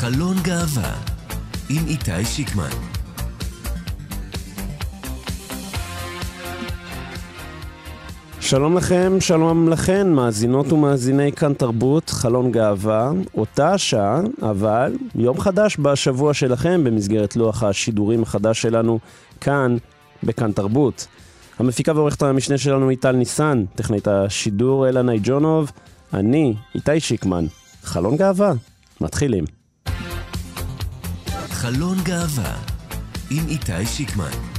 חלון גאווה עם איתי שיקמן. שלום לכם, שלום לכן, מאזינות ומאזיני כאן תרבות, חלון גאווה, אותה השעה, אבל יום חדש בשבוע שלכם במסגרת לוח השידורים החדש שלנו כאן, בכאן תרבות. המפיקה ועורכת המשנה שלנו היא טל ניסן, טכנית השידור אלנה איג'ונוב, אני, איתי שיקמן. חלון גאווה, מתחילים. חלון גאווה עם איתי שיקמן.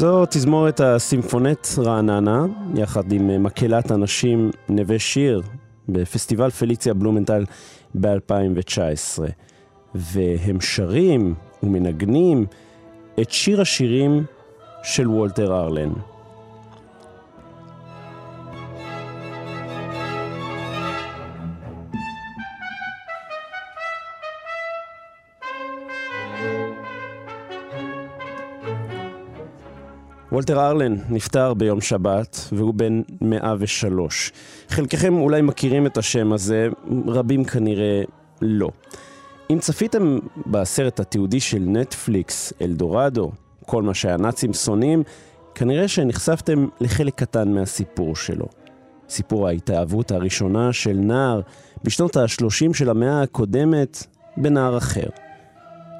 זו תזמורת הסימפונט רעננה, יחד עם מקהלת הנשים נווה שיר, בפסטיבל פליציה בלומנטל ב-2019. והם שרים ומנגנים את שיר השירים של וולטר ארלן. וולטר ארלן נפטר ביום שבת, והוא בן 103. חלקכם אולי מכירים את השם הזה, רבים כנראה לא. אם צפיתם בסרט התיעודי של נטפליקס, אלדורדו, כל מה שהנאצים שונאים, כנראה שנחשפתם לחלק קטן מהסיפור שלו. סיפור ההתאהבות הראשונה של נער בשנות ה-30 של המאה הקודמת בנער אחר.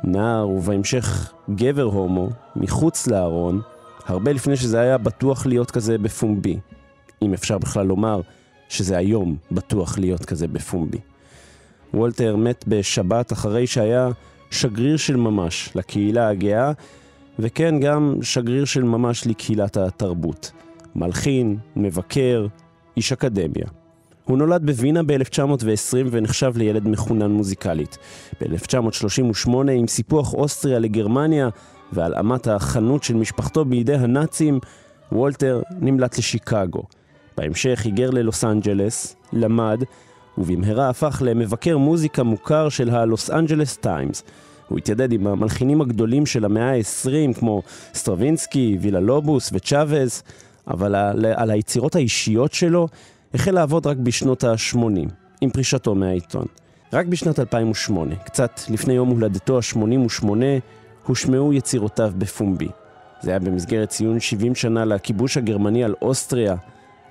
נער ובהמשך גבר הומו, מחוץ לארון, הרבה לפני שזה היה בטוח להיות כזה בפומבי. אם אפשר בכלל לומר שזה היום בטוח להיות כזה בפומבי. וולטר מת בשבת אחרי שהיה שגריר של ממש לקהילה הגאה, וכן גם שגריר של ממש לקהילת התרבות. מלחין, מבקר, איש אקדמיה. הוא נולד בווינה ב-1920 ונחשב לילד מחונן מוזיקלית. ב-1938, עם סיפוח אוסטריה לגרמניה, והלאמת החנות של משפחתו בידי הנאצים, וולטר נמלט לשיקגו. בהמשך היגר ללוס אנג'לס, למד, ובמהרה הפך למבקר מוזיקה מוכר של הלוס אנג'לס טיימס. הוא התיידד עם המלחינים הגדולים של המאה ה-20, כמו סטרווינסקי, וילה לובוס וצ'אבז, אבל על, על היצירות האישיות שלו החל לעבוד רק בשנות ה-80, עם פרישתו מהעיתון. רק בשנת 2008, קצת לפני יום הולדתו ה-88, הושמעו יצירותיו בפומבי. זה היה במסגרת ציון 70 שנה לכיבוש הגרמני על אוסטריה.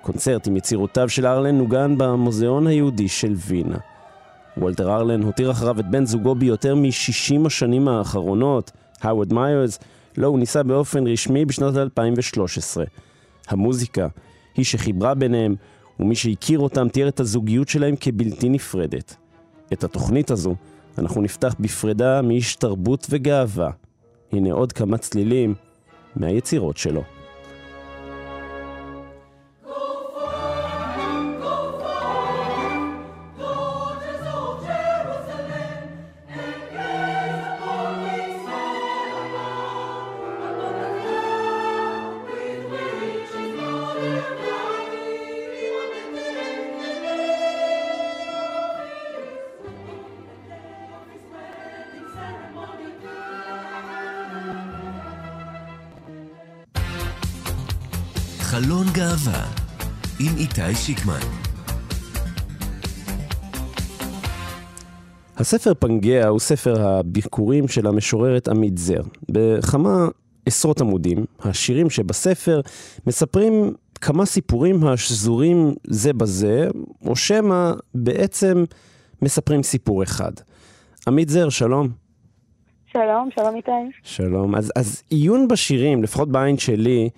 קונצרט עם יצירותיו של ארלן נוגן במוזיאון היהודי של וינה. וולטר ארלן הותיר אחריו את בן זוגו ביותר מ-60 השנים האחרונות, האוורד מיירס, לו הוא נישא באופן רשמי בשנת 2013. המוזיקה היא שחיברה ביניהם, ומי שהכיר אותם תיאר את הזוגיות שלהם כבלתי נפרדת. את התוכנית הזו אנחנו נפתח בפרידה מאיש תרבות וגאווה. הנה עוד כמה צלילים מהיצירות שלו. שיקמן. הספר פנגea הוא ספר הביקורים של המשוררת עמית זר. בכמה עשרות עמודים, השירים שבספר מספרים כמה סיפורים השזורים זה בזה, או שמא בעצם מספרים סיפור אחד. עמית זר, שלום. שלום, שלום איתי. שלום. אז, אז עיון בשירים, לפחות בעין שלי,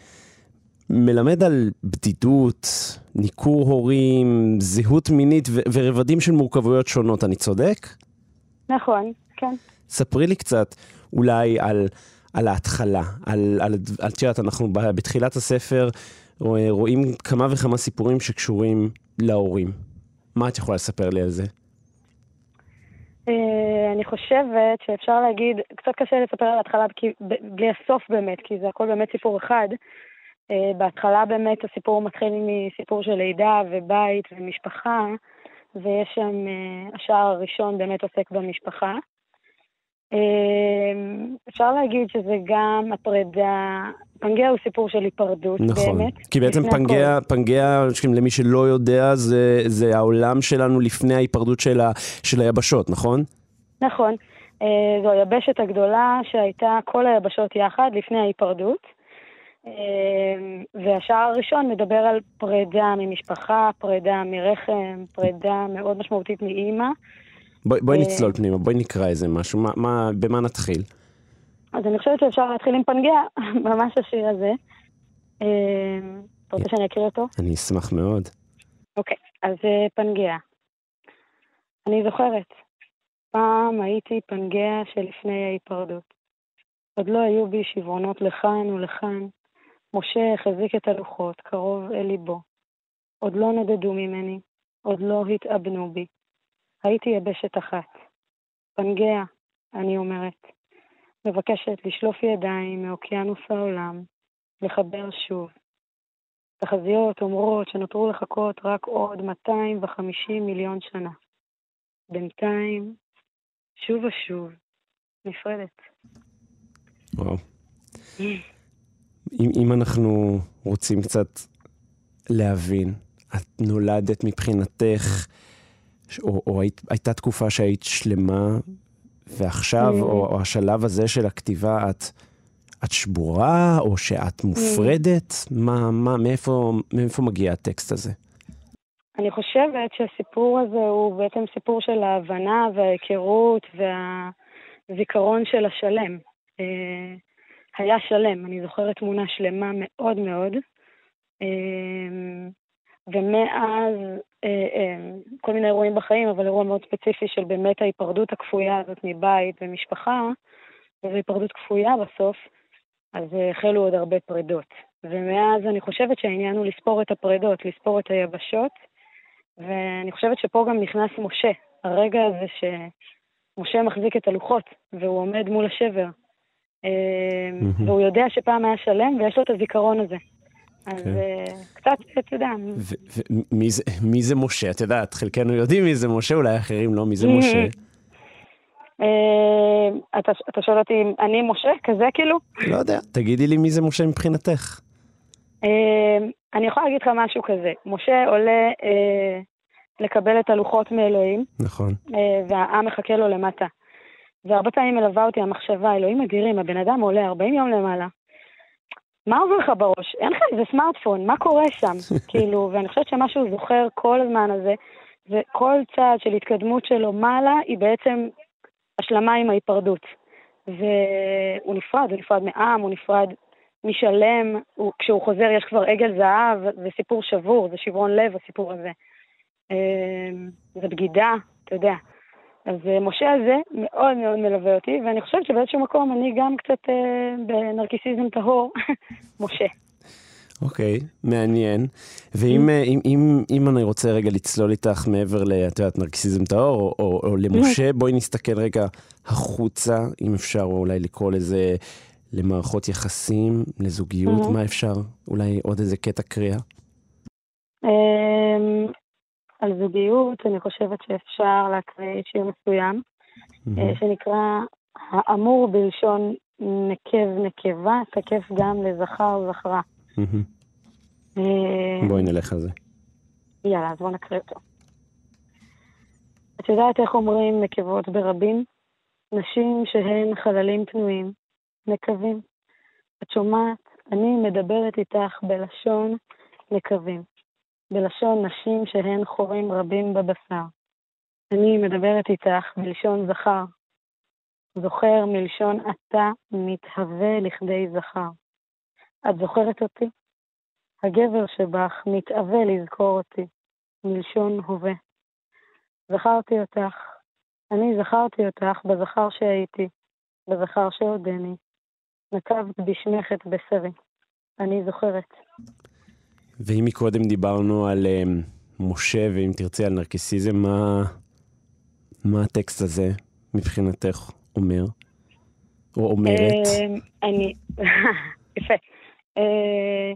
מלמד על בדידות, ניכור הורים, זהות מינית ו- ורבדים של מורכבויות שונות, אני צודק? נכון, כן. ספרי לי קצת אולי על, על ההתחלה, על, על, את יודעת, אנחנו בתחילת הספר רואים כמה וכמה סיפורים שקשורים להורים. מה את יכולה לספר לי על זה? אה, אני חושבת שאפשר להגיד, קצת קשה לספר על ההתחלה בלי הסוף באמת, כי זה הכל באמת סיפור אחד. אה, בהתחלה באמת הסיפור מתחיל מסיפור של לידה ובית ומשפחה, ויש שם, אה, השער הראשון באמת עוסק במשפחה. אפשר להגיד שזה גם הפרידה, פנגea הוא סיפור של היפרדות נכון. באמת. כי בעצם פנגea, פנגea, למי שלא יודע, זה, זה העולם שלנו לפני ההיפרדות של, ה, של היבשות, נכון? נכון. אה, זו היבשת הגדולה שהייתה כל היבשות יחד לפני ההיפרדות. אה, והשער הראשון מדבר על פרידה ממשפחה, פרידה מרחם, פרידה מאוד משמעותית מאימא. בואי בוא אה, נצלול פנימה, בואי נקרא איזה משהו, מה, מה, במה נתחיל? אז אני חושבת שאפשר להתחיל עם פנגיה, ממש השיר הזה. אתה רוצה שאני אקריא אותו? אני אשמח מאוד. אוקיי, אז פנגיה. אני זוכרת, פעם הייתי פנגיה שלפני ההיפרדות. עוד לא היו בי שברונות לכאן ולכאן. משה החזיק את הלוחות, קרוב אל ליבו. עוד לא נדדו ממני, עוד לא התאבנו בי. הייתי יבשת אחת. פנגיה, אני אומרת. מבקשת לשלוף ידיים מאוקיינוס העולם, לחבר שוב. תחזיות אומרות שנותרו לחכות רק עוד 250 מיליון שנה. בינתיים שוב ושוב, נפרדת. וואו. אם, אם אנחנו רוצים קצת להבין, את נולדת מבחינתך, או, או היית, הייתה תקופה שהיית שלמה, ועכשיו, mm. או, או השלב הזה של הכתיבה, את, את שבורה, או שאת מופרדת? Mm. מה, מה, מאיפה, מאיפה מגיע הטקסט הזה? אני חושבת שהסיפור הזה הוא בעצם סיפור של ההבנה וההיכרות והזיכרון של השלם. אה, היה שלם, אני זוכרת תמונה שלמה מאוד מאוד, אה, ומאז אה, כל מיני אירועים בחיים, אבל אירוע מאוד ספציפי של באמת ההיפרדות הכפויה הזאת מבית ומשפחה, וזו היפרדות כפויה בסוף, אז החלו עוד הרבה פרידות. ומאז אני חושבת שהעניין הוא לספור את הפרידות, לספור את היבשות, ואני חושבת שפה גם נכנס משה, הרגע הזה שמשה מחזיק את הלוחות, והוא עומד מול השבר. Mm-hmm. והוא יודע שפעם היה שלם, ויש לו את הזיכרון הזה. אז כן. אה, קצת, אתה יודע. ומי זה משה? את יודעת, חלקנו יודעים מי זה משה, אולי אחרים לא, מי זה משה? אה, אתה שואל אותי אם אני משה? כזה כאילו? לא יודע, תגידי לי מי זה משה מבחינתך. אני יכולה להגיד לך משהו כזה. משה עולה אה, לקבל את הלוחות מאלוהים. נכון. אה, והעם מחכה לו למטה. והרבה פעמים מלווה אותי המחשבה, אלוהים אדירים, הבן אדם עולה 40 יום למעלה. מה עובר לך בראש? אין לך איזה סמארטפון, מה קורה שם? כאילו, ואני חושבת שמה שהוא זוכר כל הזמן הזה, וכל צעד של התקדמות שלו מעלה, היא בעצם השלמה עם ההיפרדות. והוא נפרד, הוא נפרד מעם, הוא נפרד משלם, הוא, כשהוא חוזר יש כבר עגל זהב, זה סיפור שבור, זה שברון לב הסיפור הזה. אמ, זה בגידה, אתה יודע. אז אה, משה הזה מאוד מאוד מלווה אותי, ואני חושבת שבאיזשהו מקום אני גם קצת אה, בנרקיסיזם טהור, משה. אוקיי, okay, מעניין. ואם mm. אם, אם, אם אני רוצה רגע לצלול איתך מעבר ל, את יודעת, נרקיסיזם טהור, או, או, או למשה. בואי נסתכל רגע החוצה, אם אפשר אולי לקרוא לזה למערכות יחסים, לזוגיות. מה אפשר? אולי עוד איזה קטע קריאה? על זוגיות, אני חושבת שאפשר להקריא שיר מסוים, mm-hmm. שנקרא האמור בלשון נקב נקבה, תקף גם לזכר זכרה. Mm-hmm. בואי נלך על זה. יאללה, אז בואו נקריא אותו. את יודעת איך אומרים נקבות ברבים? נשים שהן חללים פנויים, מקווים. את שומעת? אני מדברת איתך בלשון מקווים, בלשון נשים שהן חורים רבים בבשר. אני מדברת איתך בלשון זכר. זוכר מלשון אתה מתהווה לכדי זכר. את זוכרת אותי? הגבר שבך מתאווה לזכור אותי, מלשון הווה. זכרתי אותך, אני זכרתי אותך בזכר שהייתי, בזכר שעודני. נקבת בשמך את בשרי. אני זוכרת. ואם מקודם דיברנו על um, משה, ואם תרצי על נרקסיזם, מה, מה הטקסט הזה מבחינתך אומר? או אומרת? אמ, אני, יפה. אה,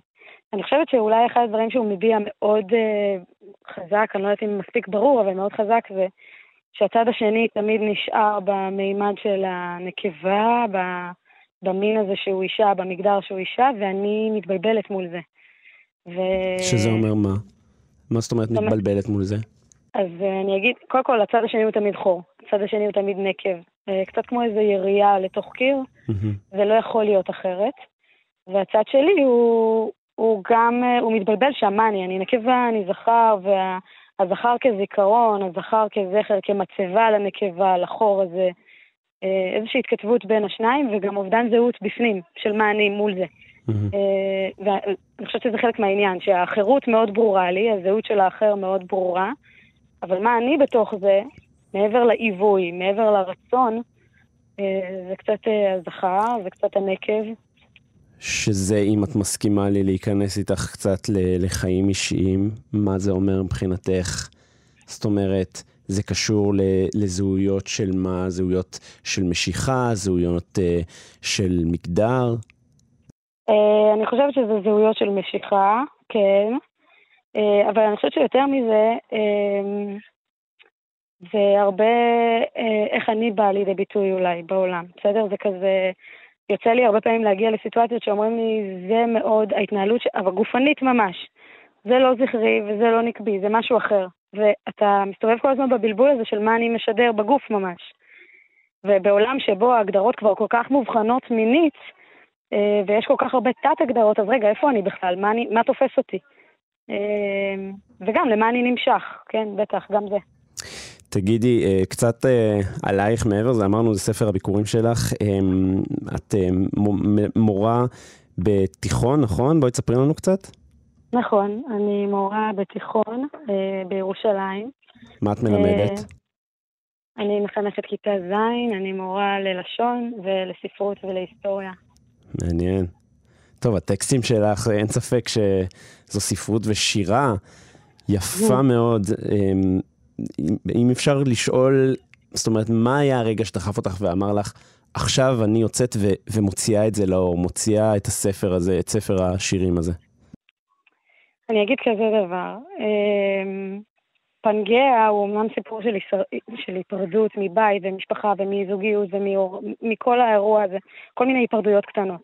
אני חושבת שאולי אחד הדברים שהוא מביע מאוד אה, חזק, אני לא יודעת אם מספיק ברור, אבל מאוד חזק, זה שהצד השני תמיד נשאר במימד של הנקבה, במין הזה שהוא אישה, במגדר שהוא אישה, ואני מתבלבלת מול זה. ו... שזה אומר מה? מה זאת אומרת מתבלבלת מול זה? אז אה, אני אגיד, קודם כל, הצד השני הוא תמיד חור, הצד השני הוא תמיד נקב. אה, קצת כמו איזו ירייה לתוך קיר, זה לא יכול להיות אחרת. והצד שלי הוא, הוא גם, אה, הוא מתבלבל שם, מה אני, אני נקבה, אני זכר, והזכר כזיכרון, הזכר כזכר, כמצבה לנקבה, לחור הזה. איזושהי התכתבות בין השניים, וגם אובדן זהות בפנים, של מה אני מול זה. ואני חושבת שזה חלק מהעניין, שהחירות מאוד ברורה לי, הזהות של האחר מאוד ברורה, אבל מה אני בתוך זה, מעבר לעיווי, מעבר לרצון, אה, זה קצת אה, הזכר וקצת הנקב. שזה, אם את מסכימה לי להיכנס איתך קצת לחיים אישיים, מה זה אומר מבחינתך? זאת אומרת, זה קשור לזהויות של מה? זהויות של משיכה, זהויות של מגדר? Uh, אני חושבת שזה זהויות של משיכה, כן. Uh, אבל אני חושבת שיותר מזה, uh, זה הרבה אה, איך אני באה לידי ביטוי אולי בעולם, בסדר? זה כזה, יוצא לי הרבה פעמים להגיע לסיטואציות שאומרים לי, זה מאוד, ההתנהלות, ש... אבל גופנית ממש. זה לא זכרי וזה לא נקבי, זה משהו אחר. ואתה מסתובב כל הזמן בבלבול הזה של מה אני משדר בגוף ממש. ובעולם שבו ההגדרות כבר כל כך מובחנות מינית, אה, ויש כל כך הרבה תת-הגדרות, אז רגע, איפה אני בכלל? מה, אני, מה תופס אותי? אה, וגם, למה אני נמשך, כן, בטח, גם זה. תגידי, אה, קצת אה, עלייך מעבר לזה, אמרנו, זה ספר הביקורים שלך. את אה, מורה בתיכון, נכון? בואי תספרי לנו קצת. נכון, אני מורה בתיכון בירושלים. מה את מלמדת? אני מחנכת כיתה ז', אני מורה ללשון ולספרות ולהיסטוריה. מעניין. טוב, הטקסטים שלך, אין ספק שזו ספרות ושירה יפה מאוד. אמ, אם אפשר לשאול, זאת אומרת, מה היה הרגע שדחף אותך ואמר לך, עכשיו אני יוצאת ו- ומוציאה את זה לאור, מוציאה את הספר הזה, את ספר השירים הזה? אני אגיד כזה דבר. פנגea הוא אמנם סיפור של, ישראל, של היפרדות מבית ומשפחה ומזוגיות ומכל האירוע הזה, כל מיני היפרדויות קטנות.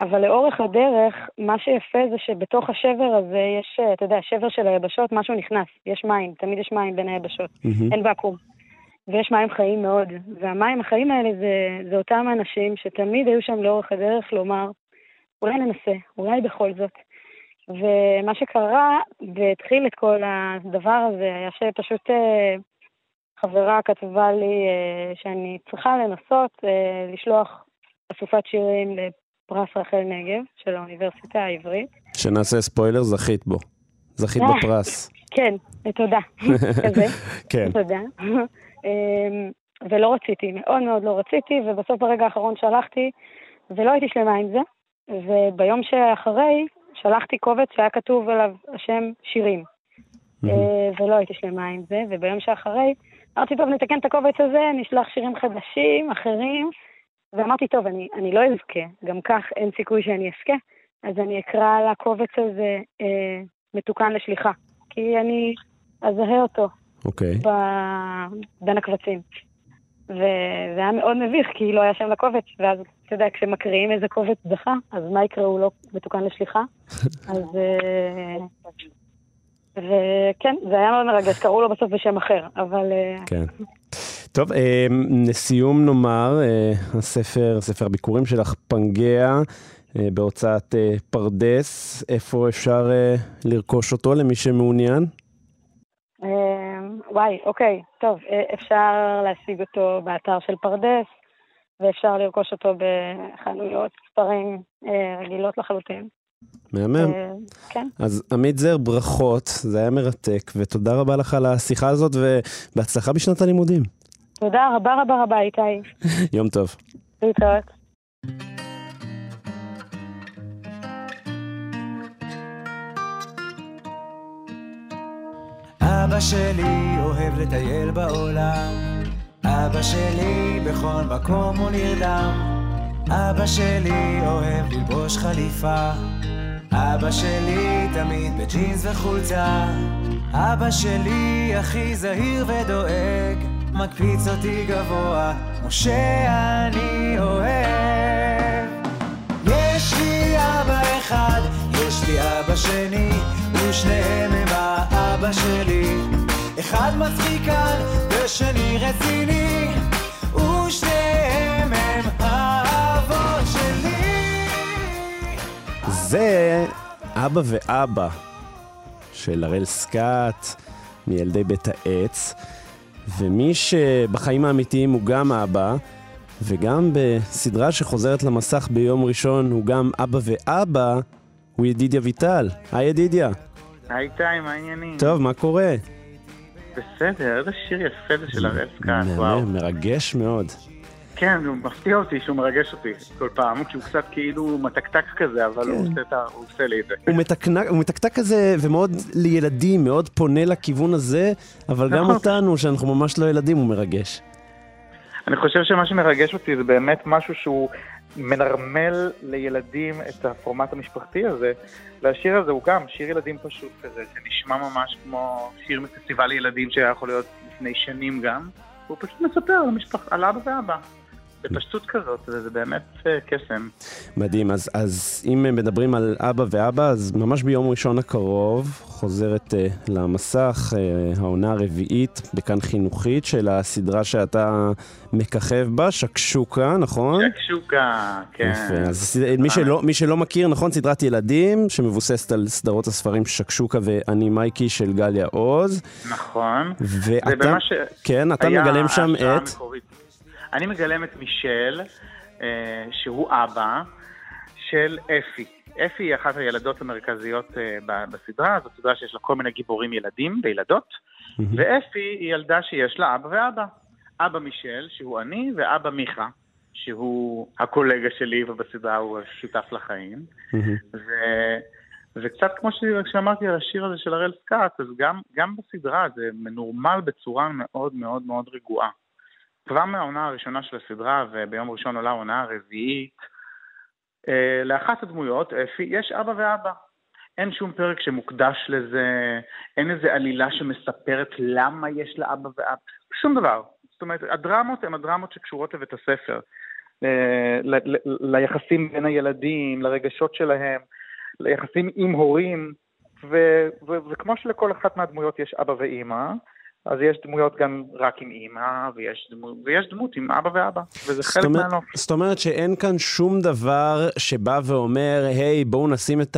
אבל לאורך הדרך, מה שיפה זה שבתוך השבר הזה יש, אתה יודע, שבר של היבשות, משהו נכנס, יש מים, תמיד יש מים בין היבשות, mm-hmm. אין ואקום. ויש מים חיים מאוד, והמים החיים האלה זה, זה אותם אנשים שתמיד היו שם לאורך הדרך לומר, אולי ננסה, אולי בכל זאת. ומה שקרה והתחיל את כל הדבר הזה היה שפשוט אה, חברה כתבה לי אה, שאני צריכה לנסות אה, לשלוח אסופת שירים פרס רחל נגב של האוניברסיטה העברית. שנעשה ספוילר, זכית בו. זכית בפרס. כן, תודה. כזה. כן. תודה. אמ, ולא רציתי, מאוד מאוד לא רציתי, ובסוף ברגע האחרון שלחתי, ולא הייתי שלמה עם זה. וביום שאחרי, שלחתי קובץ שהיה כתוב עליו השם שירים. אה, ולא הייתי שלמה עם זה, וביום שאחרי, אמרתי, טוב, נתקן את הקובץ הזה, נשלח שירים חדשים, אחרים, ואמרתי, טוב, אני, אני לא אזכה, גם כך אין סיכוי שאני אזכה, אז אני אקרא לקובץ הזה אה, מתוקן לשליחה, כי אני אזהה אותו אוקיי. ב... בין הקבצים. וזה היה מאוד מביך, כי לא היה שם לקובץ, ואז, אתה יודע, כשמקריאים איזה קובץ זכה, אז מה יקראו לו מתוקן לשליחה? אז... אה, וכן, זה היה מאוד מרגש, קראו לו בסוף בשם אחר, אבל... אה, כן. טוב, אה, לסיום נאמר, הספר, ספר הביקורים שלך, פנגea, בהוצאת פרדס, איפה אפשר לרכוש אותו למי שמעוניין? וואי, אוקיי, טוב, אפשר להשיג אותו באתר של פרדס, ואפשר לרכוש אותו בחנויות ספרים רגילות לחלוטין. מהמם. כן. אז עמית זר, ברכות, זה היה מרתק, ותודה רבה לך על השיחה הזאת, ובהצלחה בשנת הלימודים. תודה רבה רבה רבה, איתי. יום טוב. להתראות. אבא שלי אוהב לטייל בעולם, אבא שלי בכל מקום הוא נרדם, אבא שלי אוהב ללבוש חליפה, אבא שלי תמיד בג'ינס וחולצה, אבא שלי הכי זהיר ודואג, מקפיץ אותי גבוה, כמו שאני אוהב. יש לי אבא אחד, יש לי אבא שני, ושניהם הם האבא שלי. אחד מצחיקן ושני רציני, ושניהם הם האבות שלי. זה אבא ואבא של הראל סקאט מילדי בית העץ, ומי שבחיים האמיתיים הוא גם אבא, וגם בסדרה שחוזרת למסך ביום ראשון הוא גם אבא ואבא, הוא ידידיה ויטל. היי ידידיה. היי איתי, מה העניינים? טוב, מה קורה? בסדר, איזה שיר יפה זה של הראל סקאט, וואו. מרגש מאוד. כן, הוא מפתיע אותי שהוא מרגש אותי כל פעם, כי הוא קצת כאילו מתקתק כזה, אבל הוא כן. עושה את ה- הוא עושה לי את זה. הוא מתקנק- הוא מתקתק כזה ומאוד לילדים, מאוד פונה לכיוון הזה, אבל גם נכון. אותנו, שאנחנו ממש לא ילדים, הוא מרגש. אני חושב שמה שמרגש אותי זה באמת משהו שהוא מנרמל לילדים את הפורמט המשפחתי הזה, והשיר הזה הוא גם שיר ילדים פשוט כזה, שנשמע ממש כמו שיר מפסטיבל ילדים שהיה יכול להיות לפני שנים גם, והוא פשוט מספר על, המשפח... על אבא ואבא. בפשטות כזאת, וזה באמת אה, קסם. מדהים, אז, אז אם מדברים על אבא ואבא, אז ממש ביום ראשון הקרוב חוזרת uh, למסך uh, העונה הרביעית בכאן חינוכית של הסדרה שאתה מככב בה, שקשוקה, נכון? שקשוקה, כן. יפה, אז מי שלא, מי שלא מכיר, נכון, סדרת ילדים שמבוססת על סדרות הספרים שקשוקה ואני מייקי של גליה עוז. נכון. ואתה, ש... כן, אתה מגלם שם את... המקורית. אני מגלם את מישל, אה, שהוא אבא של אפי. אפי היא אחת הילדות המרכזיות אה, בסדרה, זאת סדרה שיש לה כל מיני גיבורים ילדים וילדות, ואפי היא ילדה שיש לה אבא ואבא. אבא מישל, שהוא אני, ואבא מיכה, שהוא הקולגה שלי, ובסדרה הוא שותף לחיים. ו... וקצת כמו ש- שאמרתי על השיר הזה של הראל סקאט, אז גם, גם בסדרה זה מנורמל בצורה מאוד מאוד מאוד רגועה. כבר מהעונה הראשונה של הסדרה, וביום ראשון עולה העונה הרביעית, אה, לאחת הדמויות, אפי, יש אבא ואבא. אין שום פרק שמוקדש לזה, אין איזה עלילה שמספרת למה יש לה אבא ואבא, שום דבר. זאת אומרת, הדרמות הן הדרמות שקשורות לבית הספר, אה, ליחסים בין הילדים, לרגשות שלהם, ליחסים עם הורים, וכמו שלכל אחת מהדמויות יש אבא ואימא, אז יש דמויות גם רק עם אימא, ויש, דמו, ויש דמות עם אבא ואבא, וזה חלק מהנוף. זאת אומרת שאין כאן שום דבר שבא ואומר, היי, בואו נשים את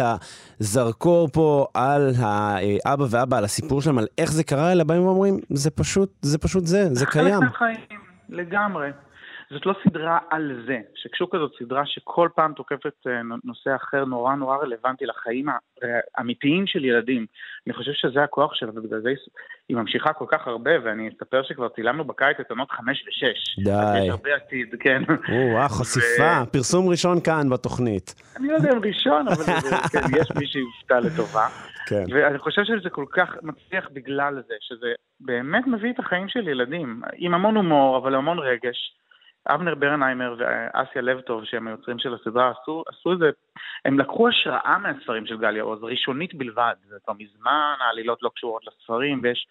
הזרקור פה על האבא ואבא, על הסיפור שלהם, על איך זה קרה, אלא באים ואומרים, זה פשוט, זה פשוט זה, זה קיים. חלק מהחיים, לגמרי. זאת לא סדרה על זה. שקשוקה זאת סדרה שכל פעם תוקפת אה, נושא אחר נורא נורא רלוונטי לחיים האמיתיים של ילדים. אני חושב שזה הכוח שלה, ובגלל זה היא- ממשיכה כל כך הרבה, ואני אספר שכבר צילמנו בקיץ את עונות חמש ושש. די. יש הרבה עתיד, כן. או, וואו, חשיפה, פרסום ראשון כאן בתוכנית. אני לא יודע אם ראשון, אבל כן, יש מי שיופתע לטובה. כן. ואני חושב שזה כל כך מצליח בגלל זה, שזה באמת מביא את החיים של ילדים, עם המון הומור, אבל המון רגש. אבנר ברנהיימר ואסיה לבטוב, שהם היוצרים של הסדרה, עשו, עשו איזה... הם לקחו השראה מהספרים של גליה עוז, ראשונית בלבד. זה כבר מזמן, העלילות לא קשורות לספרים, ויש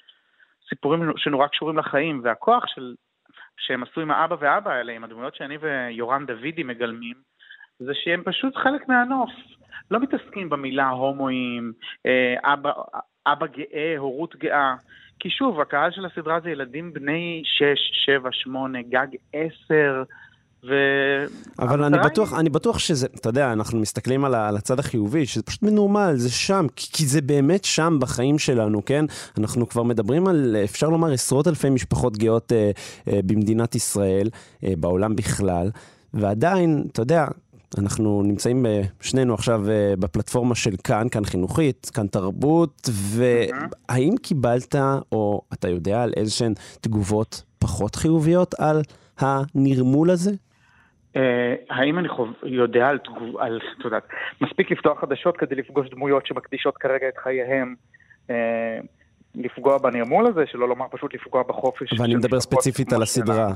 סיפורים שנורא קשורים לחיים, והכוח של... שהם עשו עם האבא והאבא האלה, עם הדמויות שאני ויורם דוידי מגלמים, זה שהם פשוט חלק מהנוף. לא מתעסקים במילה הומואים, אה, אבא, אבא גאה, הורות גאה. כי שוב, הקהל של הסדרה זה ילדים בני 6, 7, 8, גג 10, ו... אבל אני בטוח, היא- אני בטוח שזה, אתה יודע, אנחנו מסתכלים על, ה- על הצד החיובי, שזה פשוט מנורמל, זה שם, כי, כי זה באמת שם בחיים שלנו, כן? אנחנו כבר מדברים על, אפשר לומר, עשרות אלפי משפחות גאות אה, אה, במדינת ישראל, אה, בעולם בכלל, ועדיין, אתה יודע, אנחנו נמצאים אה, שנינו עכשיו אה, בפלטפורמה של כאן, כאן חינוכית, כאן תרבות, והאם קיבלת, או אתה יודע על איזה שהן תגובות פחות חיוביות על הנרמול הזה? אה, האם אני חוב... יודע על, תגוב... על, את יודעת, מספיק לפתוח חדשות כדי לפגוש דמויות שמקדישות כרגע את חייהם לפגוע בנרמול הזה, שלא לומר פשוט לפגוע בחופש. ואני מדבר ספציפית על הסדרה.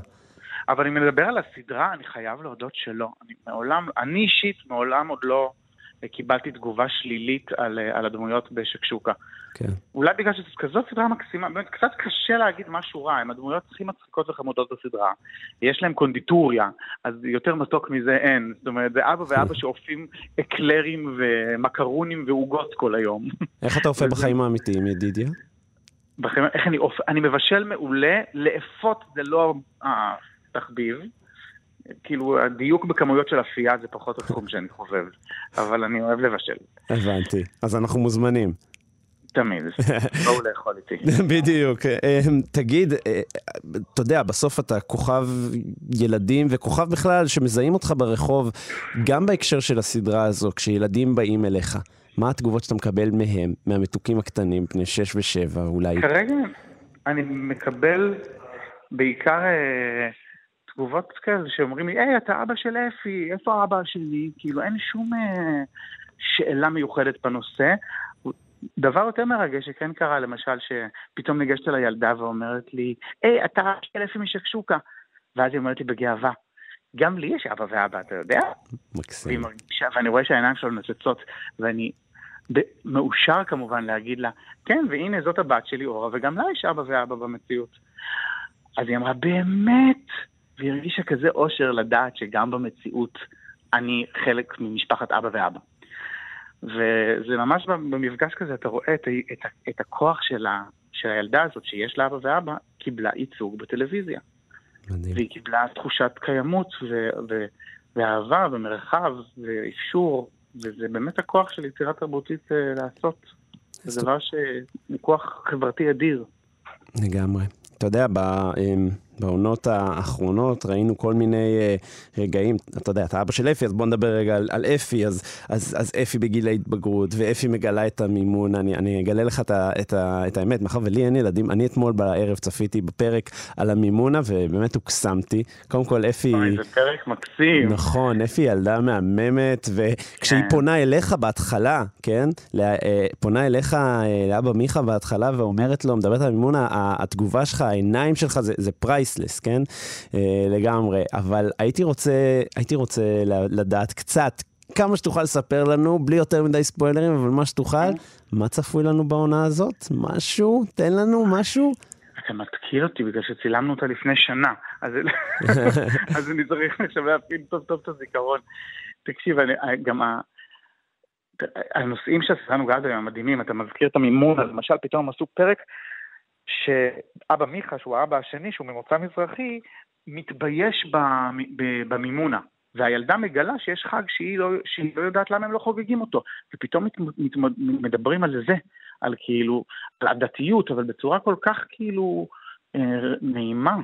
אבל אני מדבר על הסדרה, אני חייב להודות שלא. אני מעולם, אני אישית מעולם עוד לא קיבלתי תגובה שלילית על, אה, על הדמויות בשקשוקה. כן. אולי בגלל שזו כזאת סדרה מקסימה, באמת קצת קשה להגיד משהו רע, הם הדמויות הכי מצחיקות וחמודות בסדרה. יש להם קונדיטוריה, אז יותר מתוק מזה אין. זאת אומרת, זה אבא ואבא שאופים אקלרים ומקרונים ועוגות כל היום. איך אתה אופה בחיים האמיתיים, ידידיה? בחיים, איך אני אופה? אני מבשל מעולה, לאפות זה לא התחביב. כאילו, הדיוק בכמויות של אפייה זה פחות התחום שאני חובב, אבל אני אוהב לבשל. הבנתי. אז אנחנו מוזמנים. תמיד, בואו לאכול איתי. בדיוק. אמ, תגיד, אה, אתה יודע, בסוף אתה כוכב ילדים וכוכב בכלל שמזהים אותך ברחוב, גם בהקשר של הסדרה הזו, כשילדים באים אליך. מה התגובות שאתה מקבל מהם, מהמתוקים הקטנים, בני 6 ו-7 אולי? כרגע אני מקבל בעיקר אה, תגובות כאלה שאומרים לי, היי, אתה אבא של אפי, איפה האבא שלי? כאילו, אין שום אה, שאלה מיוחדת בנושא. דבר יותר מרגש שכן קרה, למשל, שפתאום ניגשת אל הילדה ואומרת לי, היי, אתה אבא של אפי משקשוקה. ואז היא אומרת לי בגאווה, גם לי יש אבא ואבא, אתה יודע? מקסים. מרגישה, ואני רואה שהעיניים שלו נוצצות, ואני מאושר כמובן להגיד לה, כן, והנה זאת הבת שלי אורה, וגם לה יש אבא ואבא במציאות. אז היא אמרה, באמת? והיא הרגישה כזה אושר לדעת שגם במציאות אני חלק ממשפחת אבא ואבא. וזה ממש במפגש כזה, אתה רואה את, את, את הכוח של, ה, של הילדה הזאת, שיש לה אבא ואבא, קיבלה ייצוג בטלוויזיה. מדהים. והיא קיבלה תחושת קיימות ו, ו, ואהבה ומרחב ואפשור, וזה באמת הכוח של יצירה תרבותית uh, לעשות. זה דבר שהוא כוח חברתי אדיר. לגמרי. אתה יודע, ב... בעונות האחרונות ראינו כל מיני uh, רגעים, אתה יודע, אתה אבא של אפי, אז בוא נדבר רגע על, על אפי, אז, אז, אז אפי בגיל ההתבגרות, ואפי מגלה את המימון, אני, אני אגלה לך את, ה, את, ה, את האמת, מאחר ולי אין ילדים, אני אתמול בערב צפיתי בפרק על המימונה, ובאמת הוקסמתי. קודם כל, אפי... אוי, זה פרק מקסים. נכון, אפי ילדה מהממת, וכשהיא כן. פונה אליך בהתחלה, כן? אה, פונה אליך, אה, לאבא מיכה בהתחלה, ואומרת לו, מדברת על המימונה, התגובה שלך, העיניים שלך, זה, זה price. Priceless, כן? אה, לגמרי. אבל הייתי רוצה, הייתי רוצה לדעת קצת, כמה שתוכל לספר לנו, בלי יותר מדי ספוילרים, אבל מה שתוכל, מה צפוי לנו בעונה הזאת? משהו? תן לנו משהו. אתה מתקיל אותי בגלל שצילמנו אותה לפני שנה, אז, אז אני צריך עכשיו להפעיל טוב טוב את הזיכרון. תקשיב, אני, גם ה... הנושאים שהסדרה נוגעת בהם המדהימים, אתה מזכיר את המימון, אז למשל פתאום עשו פרק שאבא מיכה, שהוא האבא השני, שהוא ממוצא מזרחי, מתבייש במימונה. והילדה מגלה שיש חג שהיא לא, שהיא לא יודעת למה הם לא חוגגים אותו. ופתאום מת, מת, מדברים על זה, על כאילו, על הדתיות, אבל בצורה כל כך כאילו אה, נעימה.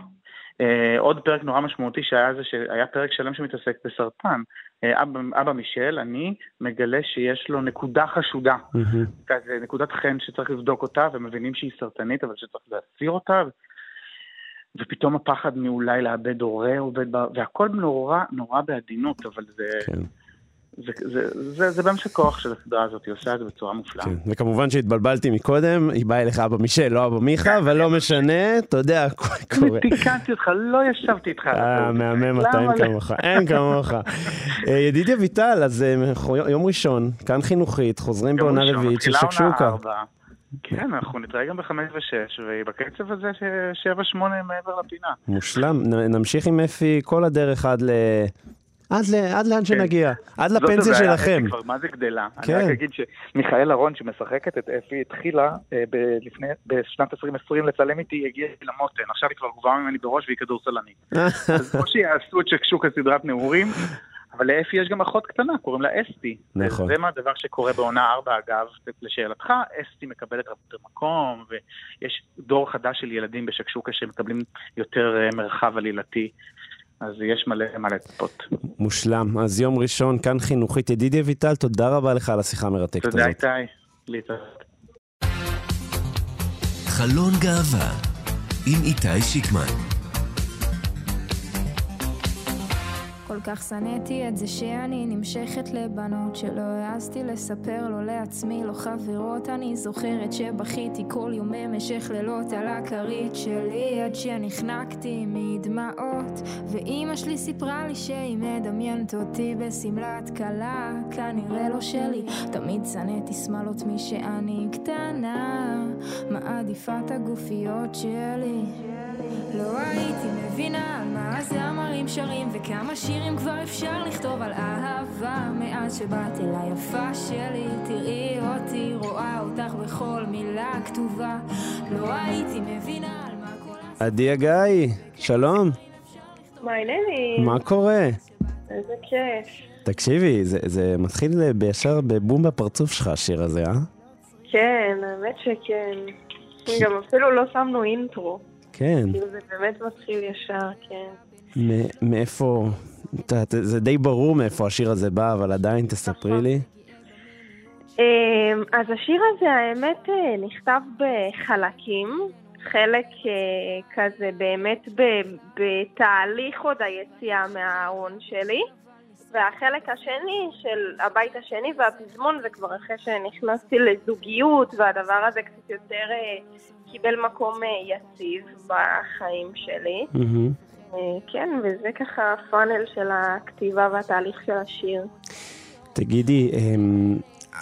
אה, עוד פרק נורא משמעותי שהיה זה שהיה פרק שלם שמתעסק בסרטן. אה, אבא, אבא מישל, אני מגלה שיש לו נקודה חשודה. Mm-hmm. כזה נקודת חן שצריך לבדוק אותה, ומבינים שהיא סרטנית, אבל שצריך להסיר אותה. ופתאום הפחד מאולי לאבד הורה, והכל נורא נורא בעדינות, אבל זה... כן. זה, זה, זה, זה באמת הכוח של הסדרה הזאת, היא עושה את זה בצורה מופלאה. כן, וכמובן שהתבלבלתי מקודם, היא באה אליך אבא מישל, לא אבא מיכה, אבל לא משנה, אתה יודע, קורה. תיקנתי אותך, לא ישבתי איתך. אה, מהמם אתה, אין כמוך, אין כמוך. אה, ידידיה ויטל, אז אה, יום ראשון, כאן חינוכית, חוזרים בעונה רביעית של שקשוקה. כן, אנחנו נתראה גם בחמש ושש, ובקצב הזה שבע שמונה מעבר לפינה. מושלם, נמשיך עם אפי כל הדרך עד ל... עד, ל, עד לאן כן. שנגיע, עד לפנסיה שלכם. כבר מה זה גדלה. כן. אני רק אגיד שמיכאל אהרון שמשחקת את אפי התחילה אה, ב- לפני, בשנת 2020 לצלם איתי, הגיעה למותן, עכשיו היא כבר גבוהה ממני בראש והיא כדורסלנית. אז כמו שיעשו את שקשוקה סדרת נעורים, אבל לאפי יש גם אחות קטנה, קוראים לה אסתי. נכון. זה מה הדבר שקורה בעונה 4 אגב, לשאלתך, אסתי מקבלת יותר מקום, ויש דור חדש של ילדים בשקשוקה שמקבלים יותר אה, מרחב עלילתי. אז יש מלא מה לצפות. מושלם. אז יום ראשון, כאן חינוכית. ידידיה ויטל, תודה רבה לך על השיחה המרתקת הזאת. תודה איתי. להתראות. חלון גאווה עם איתי שיקמן כל כך שנאתי את זה שאני נמשכת לבנות שלא העזתי לספר לו לעצמי, לא חברות. אני זוכרת שבכיתי כל יום במשך לילות על הכרית שלי עד שנחנקתי מדמעות. ואימא שלי סיפרה לי שהיא מדמיינת אותי בשמלת כלה כנראה לא שלי. תמיד שנאתי שמאלות משאני קטנה מעדיפה את הגופיות שלי לא הייתי מבינה על מה הזמרים שרים וכמה שירים כבר אפשר לכתוב על אהבה מאז שבאת אל היפה שלי תראי אותי רואה אותך בכל מילה כתובה לא הייתי מבינה על מה כל הס... עדי הגיא, שלום, מה העניינים? מה קורה? איזה כיף. תקשיבי, זה, זה מתחיל בישר בבום בפרצוף שלך, השיר הזה, אה? כן, האמת שכן. גם אפילו לא שמנו אינטרו. כן. כאילו זה באמת מתחיל ישר, כן. מאיפה, זה די ברור מאיפה השיר הזה בא, אבל עדיין תספרי לי. אמ, אז השיר הזה, האמת, אה, נכתב בחלקים. חלק אה, כזה באמת בתהליך עוד היציאה מהארון שלי. והחלק השני של הבית השני והפזמון זה כבר אחרי שנכנסתי לזוגיות והדבר הזה קצת יותר אה, קיבל מקום אה, יציב בחיים שלי. אה, כן, וזה ככה הפאנל של הכתיבה והתהליך של השיר. תגידי, אמ,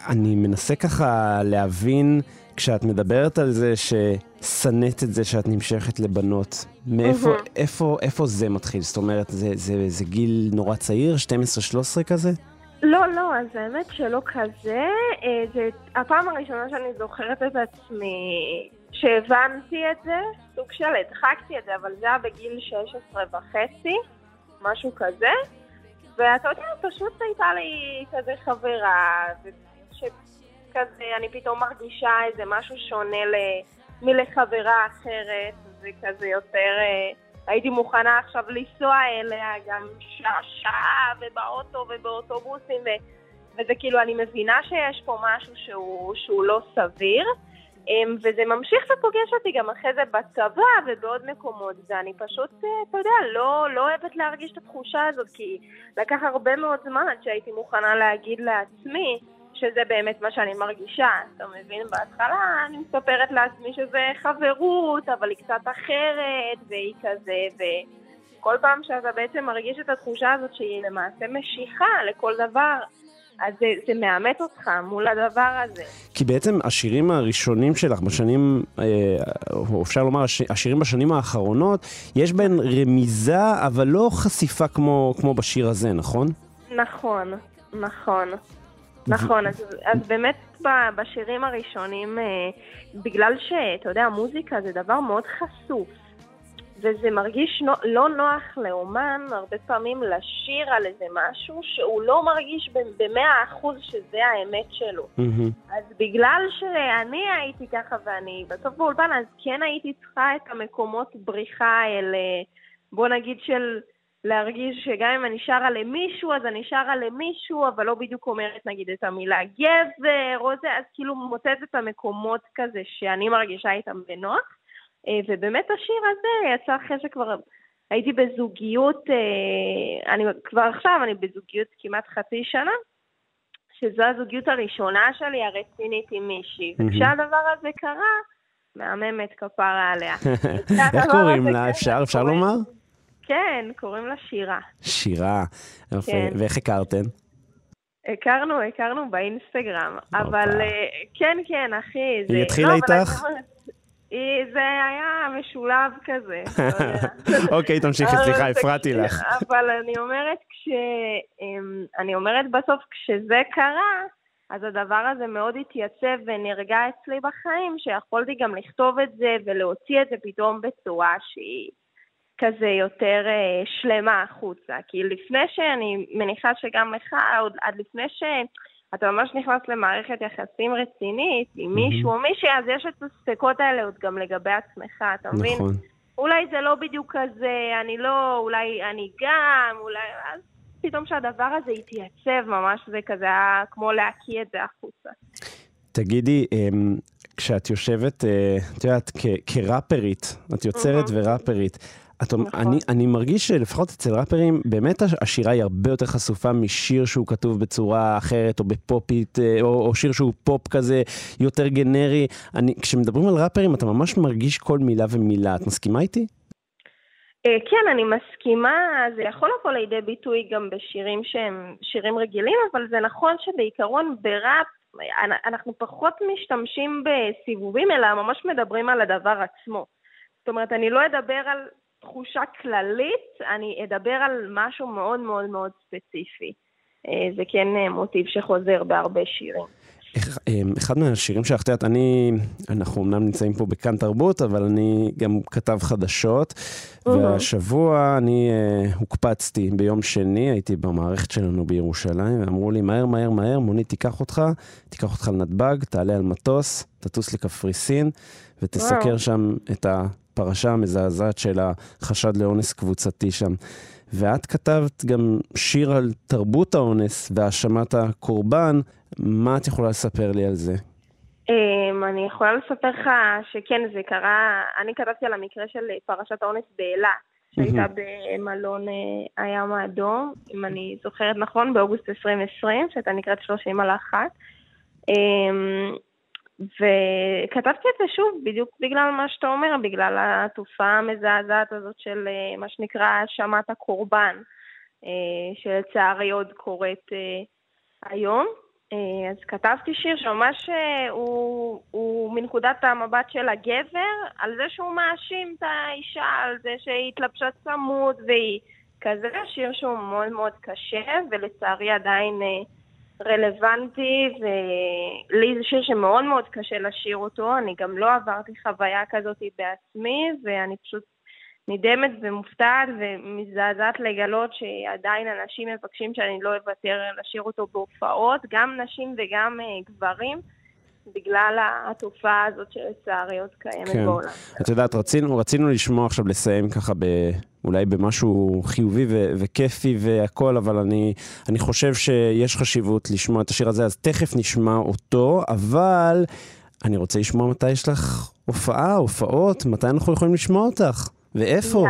אני מנסה ככה להבין, כשאת מדברת על זה ששנאת את זה שאת נמשכת לבנות, מאיפה מהמם. איפה, איפה זה מתחיל? זאת אומרת, זה, זה, זה גיל נורא צעיר, 12-13 כזה? לא, לא, אז האמת שלא כזה. אה, זה הפעם הראשונה שאני זוכרת את עצמי שהבנתי את זה, סוג של הדחקתי את זה, אבל זה היה בגיל 16 וחצי, משהו כזה. ואתה יודע, פשוט הייתה לי כזה חברה, שכזה אני פתאום מרגישה איזה משהו שונה. מלחברה אחרת, וכזה יותר... הייתי מוכנה עכשיו לנסוע אליה גם שעה, שעה ובאוטו ובאוטובוסים, ו... וזה כאילו, אני מבינה שיש פה משהו שהוא, שהוא לא סביר, אמ, וזה ממשיך ופוגש אותי גם אחרי זה בצבא ובעוד מקומות, ואני פשוט, אה, אתה יודע, לא, לא אוהבת להרגיש את התחושה הזאת, כי לקח הרבה מאוד זמן עד שהייתי מוכנה להגיד לעצמי שזה באמת מה שאני מרגישה, אתה מבין? בהתחלה אני מספרת לעצמי שזה חברות, אבל היא קצת אחרת, והיא כזה, וכל פעם שאתה בעצם מרגיש את התחושה הזאת שהיא למעשה משיכה לכל דבר, אז זה, זה מאמת אותך מול הדבר הזה. כי בעצם השירים הראשונים שלך בשנים, אה, או אפשר לומר הש- השירים בשנים האחרונות, יש בהם רמיזה, אבל לא חשיפה כמו, כמו בשיר הזה, נכון? נכון, נכון. נכון, אז, אז באמת בשירים הראשונים, אה, בגלל שאתה יודע, מוזיקה זה דבר מאוד חשוף, וזה מרגיש לא נוח לאומן הרבה פעמים לשיר על איזה משהו שהוא לא מרגיש במאה אחוז שזה האמת שלו. מהמם. אז בגלל שאני הייתי ככה ואני בסוף באולפן, אז כן הייתי צריכה את המקומות בריחה האלה, בוא נגיד של להרגיש שגם אם אני שרה למישהו, אז אני שרה למישהו, אבל לא בדיוק אומרת נגיד את המילה גבר או זה, אז כאילו מוצאת את המקומות כזה שאני מרגישה איתם בנוח. אה, ובאמת השיר הזה יצא אחרי שכבר הייתי בזוגיות, אה, אני כבר עכשיו, אני בזוגיות כמעט חצי שנה, שזו הזוגיות הראשונה שלי הרצינית עם מישהי. וכשהדבר הזה קרה, מהממת כפרה עליה. איך קוראים לה? אפשר, אפשר לומר? כן, קוראים לה שירה. שירה. יפה. כן. ואיך הכרתן? הכרנו, הכרנו באינסטגרם, אבל אה, כן, כן, אחי. זה... היא התחילה לא, איתך? זה היה משולב כזה. אוקיי, תמשיכי, סליחה, הפרעתי לך. אבל אני אומרת, כש... אמ, אני אומרת בסוף, כשזה קרה, אז הדבר הזה מאוד התייצב ונרגע אצלי בחיים, שיכולתי גם לכתוב את זה ולהוציא את זה פתאום בצורה שהיא כזה יותר אה, שלמה החוצה. כי לפני שאני מניחה שגם לך, עוד עד לפני ש... אתה ממש נכנס למערכת יחסים רצינית עם מישהו או מישהי, אז יש את הספקות האלה עוד גם לגבי עצמך, אתה מבין? נכון. אולי זה לא בדיוק כזה, אני לא, אולי אני גם, אולי... אז פתאום שהדבר הזה התייצב ממש, זה כזה היה כמו להקיא את זה החוצה. תגידי, אמ, כשאת יושבת, אה, את יודעת, כראפרית, את יוצרת וראפרית, את, נכון. אני, אני מרגיש שלפחות אצל ראפרים, באמת השירה היא הרבה יותר חשופה משיר שהוא כתוב בצורה אחרת, או בפופית, אה, או, או שיר שהוא פופ כזה, יותר גנרי. אני, כשמדברים על ראפרים, אתה ממש מרגיש כל מילה ומילה. את מסכימה איתי? אה, כן, אני מסכימה, זה יכול לבוא לידי ביטוי גם בשירים שהם שירים רגילים, אבל זה נכון שבעיקרון בראפ אנחנו פחות משתמשים בסיבובים, אלא ממש מדברים על הדבר עצמו. זאת אומרת, אני לא אדבר על תחושה כללית, אני אדבר על משהו מאוד מאוד מאוד ספציפי. אה, זה כן אה, מוטיב שחוזר בהרבה שירים. אמ, אחד מהשירים שלך, את יודעת, אני, אנחנו אמנם נמצאים פה בכאן תרבות, אבל אני גם כתב חדשות, והשבוע אני uh, הוקפצתי ביום שני, הייתי במערכת שלנו בירושלים, ואמרו לי, מהר, מהר, מהר, מונית תיקח אותך, תיקח אותך לנתב"ג, תעלה על מטוס, תטוס לקפריסין, ותסקר. שם את הפרשה המזעזעת של החשד לאונס קבוצתי שם. ואת כתבת גם שיר על תרבות האונס והאשמת הקורבן. מה את יכולה לספר לי על זה? Um, אני יכולה לספר לך שכן, זה קרה, אני כתבתי על המקרה של פרשת האונס באילת, שהייתה במלון uh, הים האדום, אם אני זוכרת נכון, באוגוסט 2020, שהייתה נקראת 30 על האחת. וכתבתי את זה שוב, בדיוק בגלל מה שאתה אומר, בגלל התופעה המזעזעת הזאת של uh, מה שנקרא האשמת הקורבן, uh, שלצערי עוד קורית uh, היום. אה, אז כתבתי שיר שממש אה, הוא, הוא מנקודת המבט של הגבר, על זה שהוא מאשים את האישה, על זה שהיא התלבשה צמוד, והיא כזה שיר שהוא מאוד מאוד קשה, ולצערי עדיין אה, רלוונטי, ולי זה שיר שמאוד מאוד קשה לשיר אותו, אני גם לא עברתי חוויה כזאת בעצמי, ואני פשוט נדהמת ומופתעת ומזעזעת לגלות שעדיין אנשים מבקשים שאני לא אוותר לשיר אותו בהופעות, גם נשים וגם uh, גברים. בגלל התופעה הזאת שלצערי עוד קיימת כן. בעולם. את יודעת, רצינו, רצינו לשמוע עכשיו, לסיים ככה ב, אולי במשהו חיובי ו- וכיפי והכל, אבל אני, אני חושב שיש חשיבות לשמוע את השיר הזה, אז תכף נשמע אותו, אבל אני רוצה לשמוע מתי יש לך הופעה, הופעות, מתי אנחנו יכולים לשמוע אותך. ואיפה?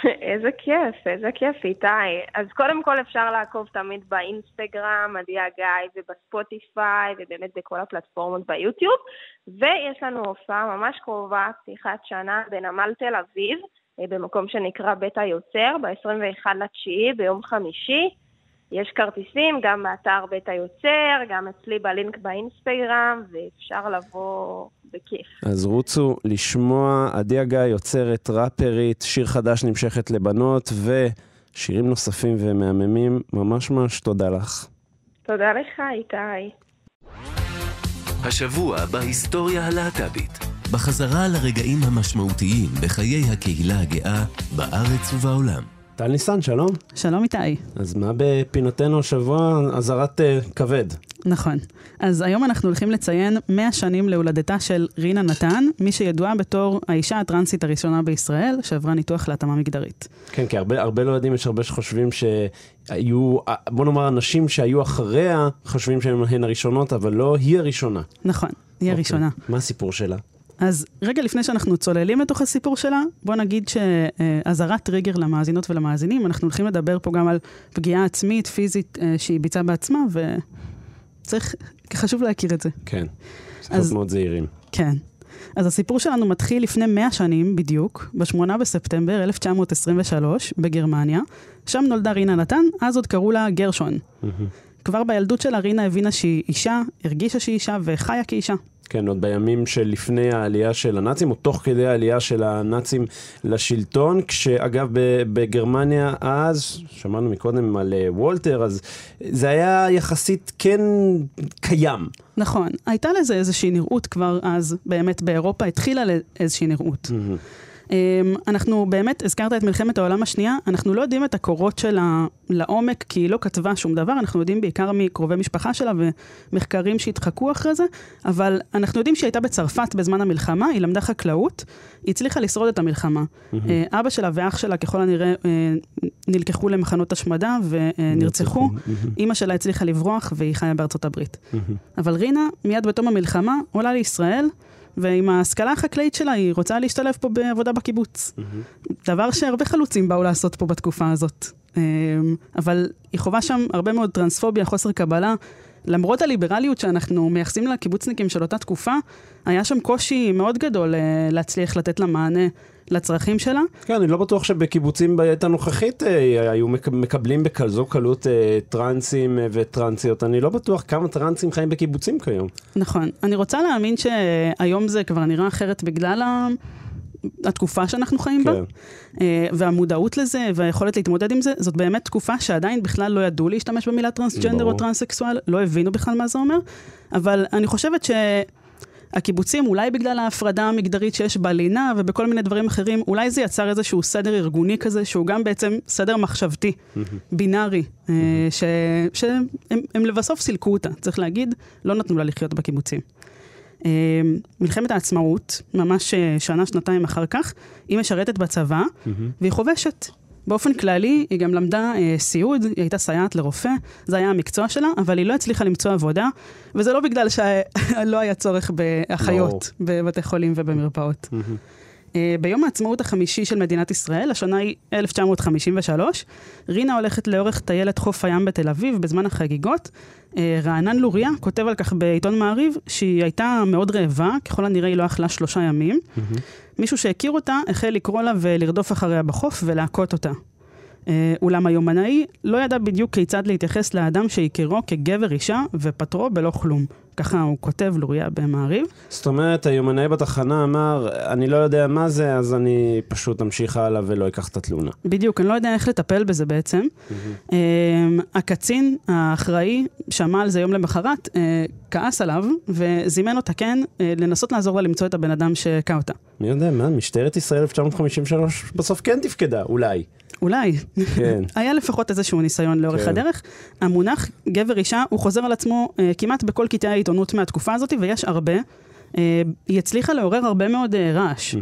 איזה כיף, איזה כיף, איתי. אז קודם כל אפשר לעקוב תמיד באינסטגרם, עדיה גיא, ובספוטיפיי, ובאמת בכל הפלטפורמות ביוטיוב. ויש לנו הופעה ממש קרובה, פתיחת שנה בנמל תל אביב, אה, במקום שנקרא בית היוצר, ב-21 לתשיעי, ביום חמישי. יש כרטיסים גם באתר בית היוצר, גם אצלי בלינק באינסטגרם, ואפשר לבוא בכיף. אז רוצו לשמוע, עדי הגיא יוצרת ראפרית, שיר חדש נמשכת לבנות, ושירים נוספים ומהממים. ממש ממש תודה לך. תודה לך, איתי. השבוע בהיסטוריה הלהט"בית. בחזרה לרגעים המשמעותיים בחיי הקהילה הגאה בארץ ובעולם. טל ניסן, שלום. שלום איתי. אז מה בפינתנו השבוע? אזהרת uh, כבד. נכון. אז היום אנחנו הולכים לציין 100 שנים להולדתה של רינה נתן, מי שידועה בתור האישה הטרנסית הראשונה בישראל, שעברה ניתוח להתאמה מגדרית. כן, כי הרבה, הרבה לא יודעים, יש הרבה שחושבים שהיו, בוא נאמר, אנשים שהיו אחריה, חושבים שהן הראשונות, אבל לא היא הראשונה. נכון, היא אוקיי. הראשונה. מה הסיפור שלה? אז רגע לפני שאנחנו צוללים לתוך הסיפור שלה, בוא נגיד שאזהרת טריגר למאזינות ולמאזינים, אנחנו הולכים לדבר פה גם על פגיעה עצמית, פיזית, אה, שהיא ביצעה בעצמה, וצריך, חשוב להכיר את זה. כן, צריך להיות מאוד זהירים. כן. אז הסיפור שלנו מתחיל לפני 100 שנים בדיוק, ב-8 בספטמבר 1923, בגרמניה. שם נולדה רינה נתן, אז עוד קראו לה גרשון. כבר בילדות שלה רינה הבינה שהיא אישה, הרגישה שהיא אישה וחיה כאישה. כן, עוד בימים שלפני העלייה של הנאצים, או תוך כדי העלייה של הנאצים לשלטון, כשאגב בגרמניה אז, שמענו מקודם על אה, וולטר, אז זה היה יחסית כן קיים. נכון, הייתה לזה איזושהי נראות כבר אז, באמת באירופה התחילה לאיזושהי נראות. Mm-hmm. אמ, אנחנו באמת, הזכרת את מלחמת העולם השנייה, אנחנו לא יודעים את הקורות שלה לעומק, כי היא לא כתבה שום דבר, אנחנו יודעים בעיקר מקרובי משפחה שלה ומחקרים שהתחקו אחרי זה, אבל אנחנו יודעים שהיא הייתה בצרפת בזמן המלחמה, היא למדה חקלאות, היא הצליחה לשרוד את המלחמה. Mm-hmm. אבא שלה ואח שלה ככל הנראה אה, נלקחו למחנות השמדה ונרצחו, mm-hmm. אימא שלה הצליחה לברוח והיא חיה בארצות הברית. Mm-hmm. אבל רינה, מיד בתום המלחמה, עולה לישראל, ועם ההשכלה החקלאית שלה היא רוצה להשתלב פה בעבודה בקיבוץ. דבר שהרבה חלוצים באו לעשות פה בתקופה הזאת. אמ, אבל היא חווה שם הרבה מאוד טרנספוביה, חוסר קבלה. למרות הליברליות שאנחנו מייחסים לקיבוצניקים של אותה תקופה, היה שם קושי מאוד גדול אה, להצליח לתת לה מענה לצרכים שלה. כן, אני לא בטוח שבקיבוצים בעת הנוכחית אה, היו מק- מקבלים בכזו קלות אה, טרנסים אה, וטרנסיות. אני לא בטוח כמה טרנסים חיים בקיבוצים כיום. נכון. אני רוצה להאמין שהיום זה כבר נראה אחרת בגלל ה... התקופה שאנחנו חיים בה, כן. אה, והמודעות לזה והיכולת להתמודד עם זה, זאת באמת תקופה שעדיין בכלל לא ידעו להשתמש במילה טרנסג'נדר. או טרנסקסואל, לא הבינו בכלל מה זה אומר, אבל אני חושבת שהקיבוצים, אולי בגלל ההפרדה המגדרית שיש בלינה ובכל מיני דברים אחרים, אולי זה יצר איזשהו סדר ארגוני כזה, שהוא גם בעצם סדר מחשבתי, בינארי, אה, שהם הם לבסוף סילקו אותה, צריך להגיד, לא נתנו לה לחיות בקיבוצים. אה, מלחמת העצמאות, ממש אה, שנה, שנתיים אחר כך, היא משרתת בצבא, והיא חובשת. באופן כללי, היא גם למדה אה, סיעוד, היא הייתה סייעת לרופא, זה היה המקצוע שלה, אבל היא לא הצליחה למצוא עבודה, וזה לא בגלל שלא היה צורך באחיות בבתי חולים ובמרפאות. אה, ביום העצמאות החמישי של מדינת ישראל, השנה היא 1953, רינה הולכת לאורך טיילת חוף הים בתל אביב בזמן החגיגות. אה, רענן לוריה כותב על כך בעיתון מעריב שהיא הייתה מאוד רעבה, ככל הנראה היא לא אכלה שלושה ימים. מישהו שהכיר אותה החל לקרוא לה ולרדוף אחריה בחוף ולהכות אותה. אה, אולם היומנאי לא ידע בדיוק כיצד להתייחס לאדם שהכירו כגבר אישה ופטרו בלא כלום. ככה הוא כותב לוריה במעריב. זאת אומרת, היומנאי בתחנה אמר, אני לא יודע מה זה, אז אני פשוט אמשיך הלאה ולא אקח את התלונה. בדיוק, אני לא יודע איך לטפל בזה בעצם. אה, הקצין האחראי שמע על זה יום למחרת, אה, כעס עליו וזימן אותה כן לנסות לעזור לה למצוא את הבן אדם שהכה אותה. מי יודע, מה, משטרת ישראל 1953 בסוף כן תפקדה, אולי. אולי. כן. היה לפחות איזשהו ניסיון לאורך כן. הדרך. המונח גבר אישה, הוא חוזר על עצמו אה, כמעט בכל קטעי העיתונות מהתקופה הזאת, ויש הרבה. אה, היא הצליחה לעורר הרבה מאוד אה, רעש.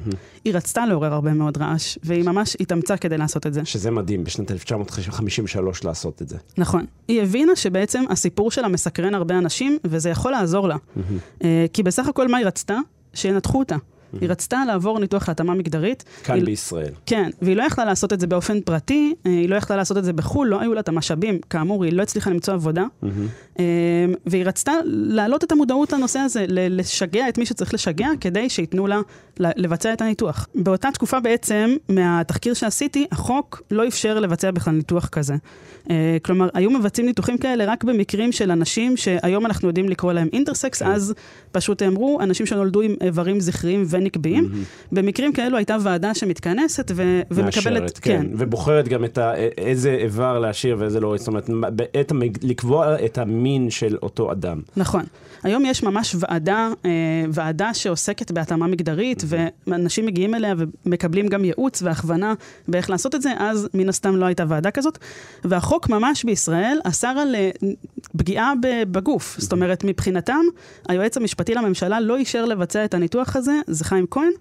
היא רצתה לעורר הרבה מאוד רעש, והיא ממש התאמצה כדי לעשות את זה. שזה מדהים, בשנת 1953 לעשות את זה. נכון. היא הבינה שבעצם הסיפור שלה מסקרן הרבה אנשים, וזה יכול לעזור לה. אה, כי בסך הכל מה היא רצתה? שינתחו אותה. היא רצתה לעבור ניתוח להתאמה מגדרית. כאן היא- בישראל. כן, והיא לא יכלה לעשות את זה באופן פרטי, אה, היא לא יכלה לעשות את זה בחו"ל, לא היו לה את המשאבים. כאמור, היא לא הצליחה למצוא עבודה. אה, והיא רצתה להעלות את המודעות לנושא הזה, לשגע את מי שצריך לשגע, כדי שייתנו לה לבצע את הניתוח. באותה תקופה בעצם, מהתחקיר שעשיתי, החוק לא אפשר לבצע בכלל ניתוח כזה. אה, כלומר, היו מבצעים ניתוחים כאלה רק במקרים של אנשים שהיום אנחנו יודעים לקרוא להם אינטרסקס, אז פשוט אמרו, אנשים שנולדו עם איברים זכריים ונקביים. במקרים כאלו הייתה ועדה שמתכנסת ו- ומקבלת... מאשרת, כן. ובוחרת גם את ה, איזה איבר להשאיר ואיזה לא, זאת אומרת, המג... לקבוע את המין של אותו אדם. נכון. היום יש ממש ועדה, אה, ועדה שעוסקת בהתאמה מגדרית, ואנשים מגיעים אליה ומקבלים גם ייעוץ והכוונה באיך לעשות את זה, אז מן הסתם לא הייתה ועדה כזאת. והחוק ממש בישראל אסר על אה, פגיעה בגוף. זאת אומרת, מבחינתם, היועץ המשפטי לממשלה לא אישר לבצע את הניתוח הזה, זה חיים כהן,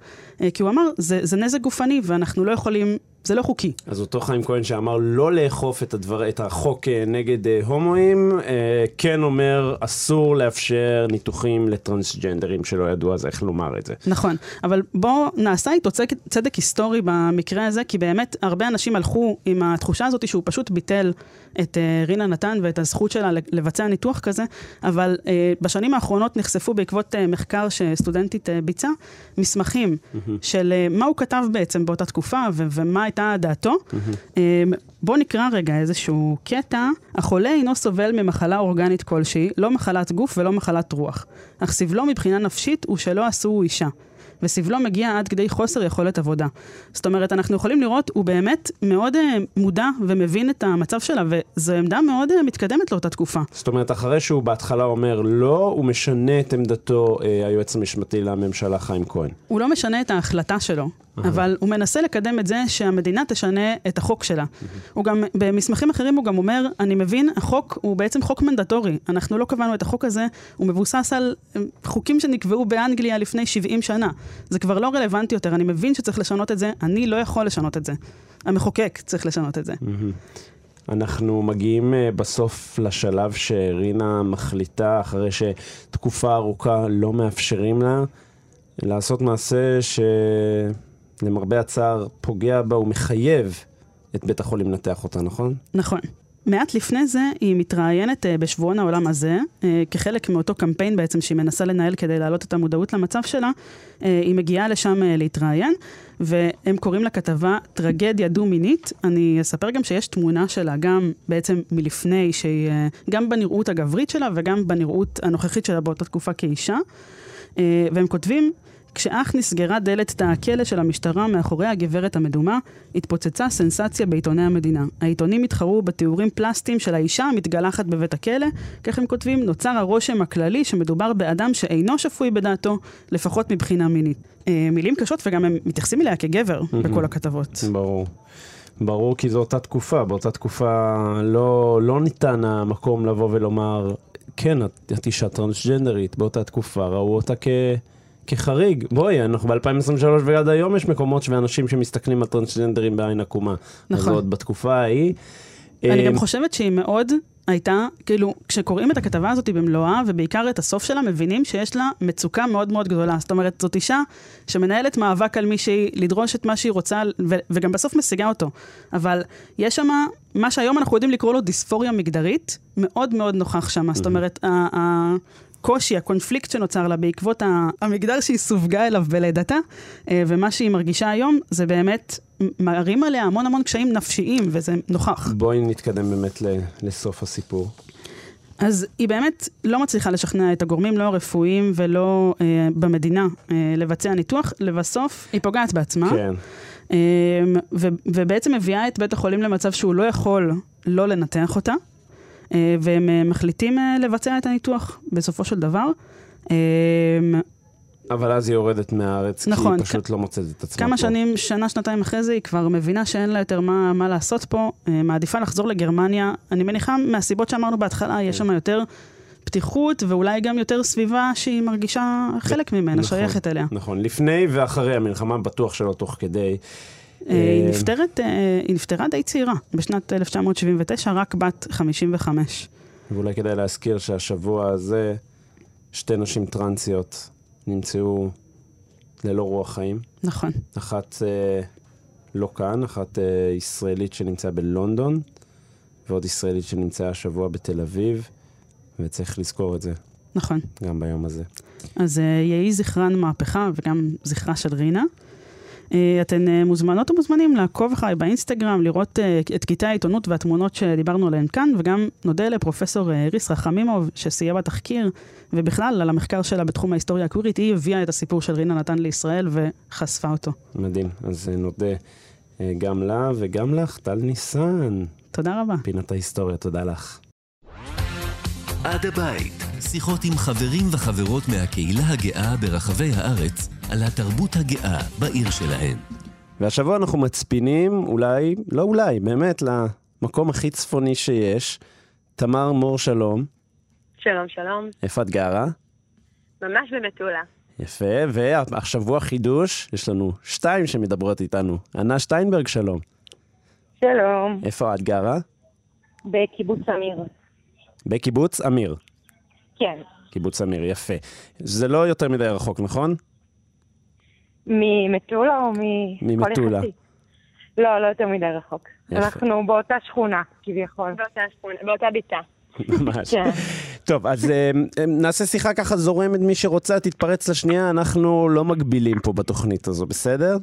אה, כי הוא אמר, זה, זה נזק גופני ואנחנו לא יכולים, זה לא חוקי. אז אותו חיים כהן שאמר לא לאכוף את, הדבר, את החוק אה, נגד אה, הומואים, אה, כן אומר אסור לאפשר ניתוחים לטרנסג'נדרים שלא ידעו אז איך לומר את זה. נכון, אבל בואו נעשה איתו צדק, צדק היסטורי במקרה הזה, כי באמת הרבה אנשים הלכו עם התחושה הזאת שהוא פשוט ביטל את רינה נתן ואת הזכות שלה לבצע ניתוח כזה, אבל בשנים האחרונות נחשפו בעקבות מחקר שסטודנטית ביצעה, מסמכים של uh, מה הוא כתב בעצם באותה תקופה ו- ומה הייתה דעתו. Um, בואו נקרא רגע איזשהו קטע. החולה אינו סובל ממחלה אורגנית כלשהי, לא מחלת גוף ולא מחלת רוח, אך סבלו מבחינה נפשית הוא שלא עשו אישה. וסבלו מגיע עד כדי חוסר יכולת עבודה. זאת אומרת, אנחנו יכולים לראות, הוא באמת מאוד uh, מודע ומבין את המצב שלה, וזו עמדה מאוד uh, מתקדמת לאותה תקופה. זאת אומרת, אחרי שהוא בהתחלה אומר לא, הוא משנה את עמדתו, אה, היועץ המשפטי לממשלה חיים כהן. הוא לא משנה את ההחלטה שלו, אבל הוא מנסה לקדם את זה שהמדינה תשנה את החוק שלה. הוא גם, במסמכים אחרים הוא גם אומר, אני מבין, החוק הוא בעצם חוק מנדטורי. אנחנו לא קבענו את החוק הזה, הוא מבוסס על אה, חוקים שנקבעו באנגליה לפני 70 שנה. זה כבר לא רלוונטי יותר, אני מבין שצריך לשנות את זה, אני לא יכול לשנות את זה. המחוקק צריך לשנות את זה. אנחנו מגיעים אה, בסוף לשלב שרינה מחליטה, אחרי שתקופה ארוכה לא מאפשרים לה, לעשות מעשה שלמרבה הצער פוגע בה ומחייב את בית החולים לנתח אותה, נכון? נכון. מעט לפני זה היא מתראיינת uh, בשבועון העולם הזה, uh, כחלק מאותו קמפיין בעצם שהיא מנסה לנהל כדי להעלות את המודעות למצב שלה. Uh, היא מגיעה לשם להתראיין, והם קוראים לכתבה טרגדיה דו-מינית. אני אספר גם שיש תמונה שלה גם בעצם מלפני, שהיא גם בנראות הגברית שלה וגם בנראות הנוכחית שלה באותה תקופה כאישה. והם כותבים, כשאך נסגרה דלת תא הכלא של המשטרה מאחורי הגברת המדומה, התפוצצה סנסציה בעיתוני המדינה. העיתונים התחרו בתיאורים פלסטיים של האישה המתגלחת בבית הכלא, כך הם כותבים, נוצר הרושם הכללי שמדובר באדם שאינו שפוי בדעתו, לפחות מבחינה מינית. אה, מילים קשות וגם הם מתייחסים אליה כגבר בכל הכתבות. ברור. ברור, כי זו אותה תקופה. באותה תקופה לא, לא ניתן המקום לבוא ולומר, כן, את, את אישה טרנסג'נדרית. באותה תקופה ראו אותה כ... כחריג. בואי, אנחנו ב-2023 ועד היום יש מקומות ואנשים שמסתכלים על טרנסג'נדרים בעין עקומה. נכון. אז עוד בתקופה ההיא. אני אה, גם חושבת שהיא מאוד הייתה, כאילו, כשקוראים את הכתבה הזאת במלואה, ובעיקר את הסוף שלה, מבינים שיש לה מצוקה מאוד מאוד גדולה. זאת אומרת, זאת אישה שמנהלת מאבק על מישהי, לדרוש את מה שהיא רוצה, ו- וגם בסוף משיגה אותו. אבל יש שם, מה שהיום אנחנו יודעים לקרוא לו דיספוריה מגדרית, מאוד מאוד נוכח שם. זאת אומרת, ה- ה- הקושי, הקונפליקט שנוצר לה בעקבות המגדר שהיא סווגה אליו בלידתה, אה, ומה שהיא מרגישה היום, זה באמת מערים עליה המון המון קשיים נפשיים, וזה נוכח. בואי נתקדם באמת לסוף הסיפור. אז היא באמת לא מצליחה לשכנע את הגורמים, לא הרפואיים ולא אה, במדינה, אה, לבצע ניתוח. לבסוף, היא פוגעת בעצמה. כן. אה, ו- ובעצם מביאה את בית החולים למצב שהוא לא יכול לא לנתח אותה. אה, והם אה, מחליטים אה, לבצע את הניתוח בסופו של דבר. אה, אבל אז היא יורדת מהארץ, נכון, כי היא פשוט לא מוצאת את עצמה כמה פה. שנים, שנה, שנתיים אחרי זה, היא כבר מבינה שאין לה יותר מה, מה לעשות פה, מעדיפה לחזור לגרמניה. אני מניחה, מהסיבות שאמרנו בהתחלה, יש שם יותר פתיחות, ואולי גם יותר סביבה שהיא מרגישה חלק ממנה, נכון, שייכת אליה. נכון, לפני ואחרי המלחמה, בטוח שלא תוך כדי. אה, היא אה, נפטרת, אה, היא נפטרה די צעירה, בשנת 1979, רק בת 55. ואולי כדאי להזכיר שהשבוע הזה שתי נשים טרנסיות נמצאו ללא רוח חיים. נכון. אחת אה, לא כאן, אחת אה, ישראלית שנמצאה בלונדון, ועוד ישראלית שנמצאה השבוע בתל אביב, וצריך לזכור את זה נכון. גם ביום הזה. אז אה, יהי זכרן מהפכה וגם זכרה של רינה. אה, אתן אה, מוזמנות ומוזמנים לעקוב אחריי באינסטגרם, לראות אה, את קטעי העיתונות והתמונות שדיברנו עליהן כאן, וגם נודה לפרופסור אה, ריס רחמימוב, שסייע בתחקיר, ובכלל על המחקר שלה בתחום ההיסטוריה הקווירית, היא הביאה את הסיפור של רינה נתן לישראל וחשפה אותו. מדהים. אז נודה גם לה וגם לך, טל ניסן, תודה רבה. פינת ההיסטוריה, תודה לך. עד הבית, שיחות עם חברים וחברות מהקהילה הגאה ברחבי הארץ על התרבות הגאה בעיר שלהן. והשבוע אנחנו מצפינים, אולי, לא אולי, באמת, למקום הכי צפוני שיש. תמר מור שלום, שלום, שלום. איפה את גרה? ממש במטולה. יפה, והשבוע חידוש, יש לנו שתיים שמדברות איתנו. ענה שטיינברג, שלום. שלום, איפה את גרה? בקיבוץ אמיר. בקיבוץ אמיר. כן. קיבוץ אמיר, יפה. זה לא יותר מדי רחוק, נכון? ממטולה או מ... ממטולה. לא, לא יותר מדי רחוק. יפה. אנחנו באותה שכונה, כביכול. באותה שכונה, באותה ביצה. ממש. כן. טוב, אז אה, אה, נעשה שיחה ככה זורמת, מי שרוצה תתפרץ לשנייה, אנחנו לא מגבילים פה בתוכנית הזו, בסדר?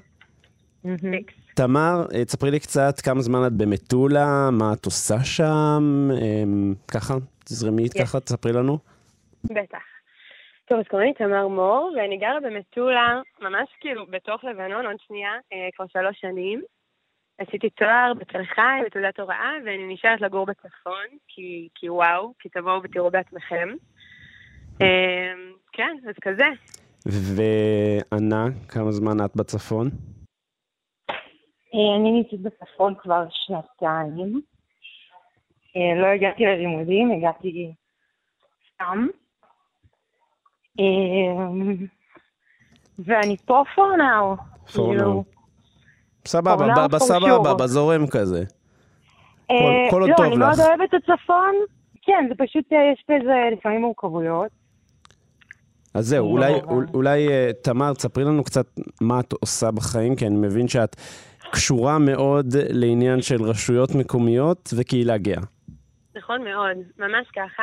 תמר, אה, תספרי לי קצת כמה זמן את במטולה, מה את עושה שם, ככה, תזרמי כן. ככה, תספרי לנו. בטח. טוב, אז קוראים לי תמר מור, ואני גרה במטולה, ממש כאילו בתוך לבנון, עוד שנייה, אה, כבר שלוש שנים. עשיתי תואר בתל חי, בתעודת הוראה, ואני נשארת לגור בצפון, כי, כי וואו, כי תבואו ותראו בעצמכם. אה, כן, אז כזה. וענה, כמה זמן את בצפון? אה, אני נמצאת בצפון כבר שנתיים. אה, לא הגעתי ללימודים, הגעתי סתם. אה, ואני פה for now. For כאילו, סבבה, now for בסבבה. בזורם כזה. אה, כל עוד לא, טוב אני לך. מאוד אוהבת את הצפון. כן, זה פשוט, אה, יש בזה לפעמים מורכבויות. אז זהו, אולי, לא, אולי, אולי אה, תמר, תספרי לנו קצת מה את עושה בחיים, כי אני מבין שאת קשורה מאוד לעניין של רשויות מקומיות וקהילה גאה. נכון מאוד, ממש ככה.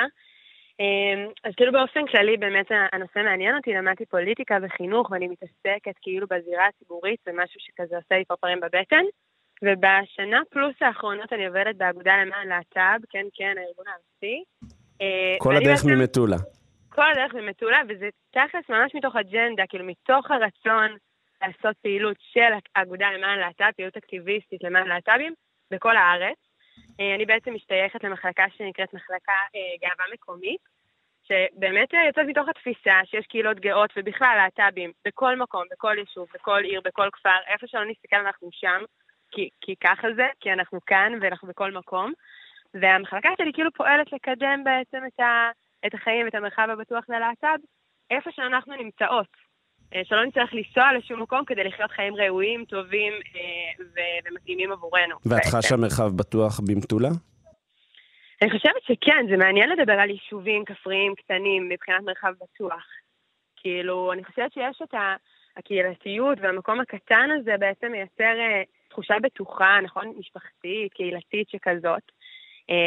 אמ, אז כאילו באופן כללי באמת הנושא מעניין אותי, למדתי פוליטיקה וחינוך ואני מתעסקת כאילו בזירה הציבורית, זה משהו שכזה עושה לי פרפרים בבטן. ובשנה פלוס האחרונות אני עובדת באגודה למען להט"ב, כן כן, הארגון הארצי. אה, כל הדרך בעצם, ממטולה. כל הדרך ממטולה, וזה תכלס ממש מתוך אג'נדה, כאילו מתוך הרצון לעשות פעילות של האגודה למען להט"ב, פעילות אקטיביסטית למען להט"בים, בכל הארץ. אה, אני בעצם משתייכת למחלקה שנקראת מחלקה אה, גאווה מקומית, שבאמת אה, יוצאת מתוך התפיסה שיש קהילות גאות ובכלל להט"בים בכל מקום, בכל יישוב, בכל עיר, בכל כפר, איפה שלא נסתכל אנחנו שם, כי, כי ככה זה, כי אנחנו כאן ואנחנו בכל מקום. והמחלקה שלי כאילו פועלת לקדם בעצם את, ה, את החיים, את המרחב הבטוח ללהט"ב, איפה שאנחנו נמצאות. אה, שלא נצטרך לנסוע לשום מקום כדי לחיות חיים ראויים, טובים אה, ומתאימים עבורנו. ואת חשה מרחב בטוח במטולה? אני חושבת שכן, זה מעניין לדבר על יישובים כפריים קטנים מבחינת מרחב בטוח. כאילו, אני חושבת שיש את הקהילתיות והמקום הקטן הזה בעצם מייצר אה, תחושה בטוחה, נכון? משפחתית, קהילתית שכזאת.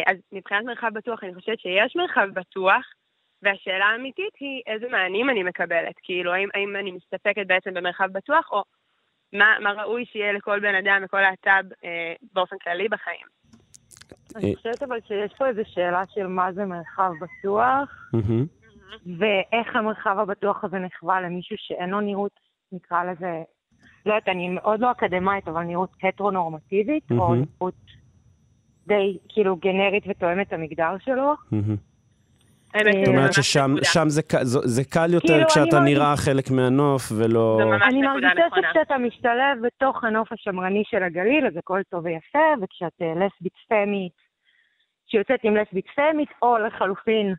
אז מבחינת מרחב בטוח, אני חושבת שיש מרחב בטוח, והשאלה האמיתית היא איזה מענים אני מקבלת. כאילו, האם, האם אני מסתפקת בעצם במרחב בטוח, או מה, מה ראוי שיהיה לכל בן אדם וכל להט"ב אה, באופן כללי בחיים. אני חושבת אבל שיש פה איזו שאלה של מה זה מרחב בטוח, ואיך המרחב הבטוח הזה נחווה למישהו שאין לו נראות, נקרא לזה, לא יודעת, אני מאוד לא אקדמאית, אבל נראות הטרונורמטיבית, או נראות די כאילו גנרית ותואמת את המגדר שלו. זאת אומרת ששם זה קל יותר כאילו, כשאתה נראה חלק מהנוף ולא... אני מרגישה שכשאתה משתלב בתוך הנוף השמרני של הגליל, אז הכל טוב ויפה, וכשאת אה, לסבית פמית, שיוצאת עם לסבית פמית, או לחלופין,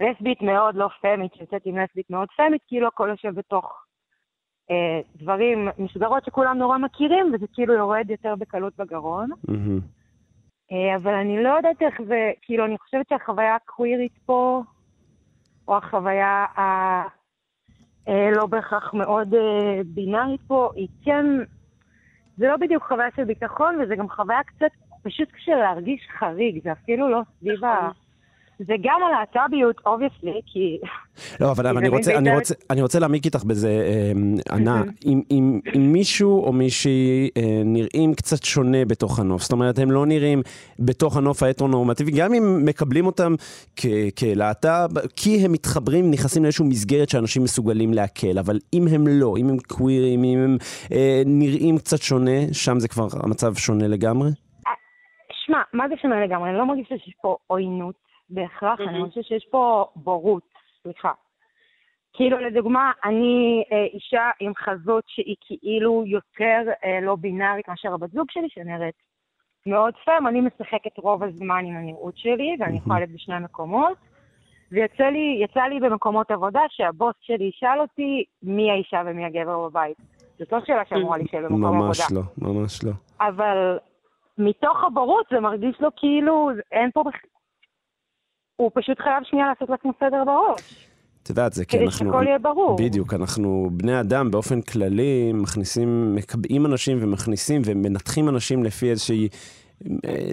לסבית מאוד לא פמית, שיוצאת עם לסבית מאוד פמית, כאילו הכל יושב בתוך אה, דברים, מסגרות שכולם נורא מכירים, וזה כאילו יורד יותר בקלות בגרון. אה, אבל אני לא יודעת איך זה, כאילו, אני חושבת שהחוויה הקווירית פה, או החוויה הלא אה, בהכרח מאוד אה, בינארית פה, היא כן, זה לא בדיוק חוויה של ביטחון, וזה גם חוויה קצת פשוט כשלהרגיש חריג, זה אפילו לא סביב ה... נכון. זה גם הלהט"ביות, obviously, כי... לא, אבל אני רוצה, אני, רוצה, אני רוצה להעמיק איתך בזה, אמ, ענה. אם, אם, אם מישהו או מישהי אה, נראים קצת שונה בתוך הנוף, זאת אומרת, הם לא נראים בתוך הנוף ההטרונורמטיבי, גם אם מקבלים אותם כלהט"ב, כי הם מתחברים, נכנסים לאיזושהי מסגרת שאנשים מסוגלים לעכל, אבל אם הם לא, אם הם קווירים, אם הם אה, נראים קצת שונה, שם זה כבר המצב שונה לגמרי? שמע, מה זה שונה לגמרי? אני לא מרגישה שיש פה עוינות. בהכרח, אני חושבת שיש פה בורות, סליחה. כאילו, לדוגמה, אני אה, אישה עם חזות שהיא כאילו יותר אה, לא בינארית מאשר הבת זוג שלי, שנראית מאוד פם. אני משחקת רוב הזמן עם הנראות שלי, ואני יכולה להיות בשני מקומות. ויצא לי, יצא לי במקומות עבודה שהבוס שלי ישאל אותי מי האישה ומי הגבר בבית. זאת לא שאלה שאמורה להישאל במקום עבודה. ממש לא, ממש לא. אבל מתוך הבורות זה מרגיש לו כאילו אין פה הוא פשוט חייב שנייה לעשות לעצמו סדר בראש. את יודעת, זה כי אנחנו... כדי שהכל יהיה ברור. בדיוק, אנחנו בני אדם באופן כללי מכניסים, מקבעים אנשים ומכניסים ומנתחים אנשים לפי איזושהי...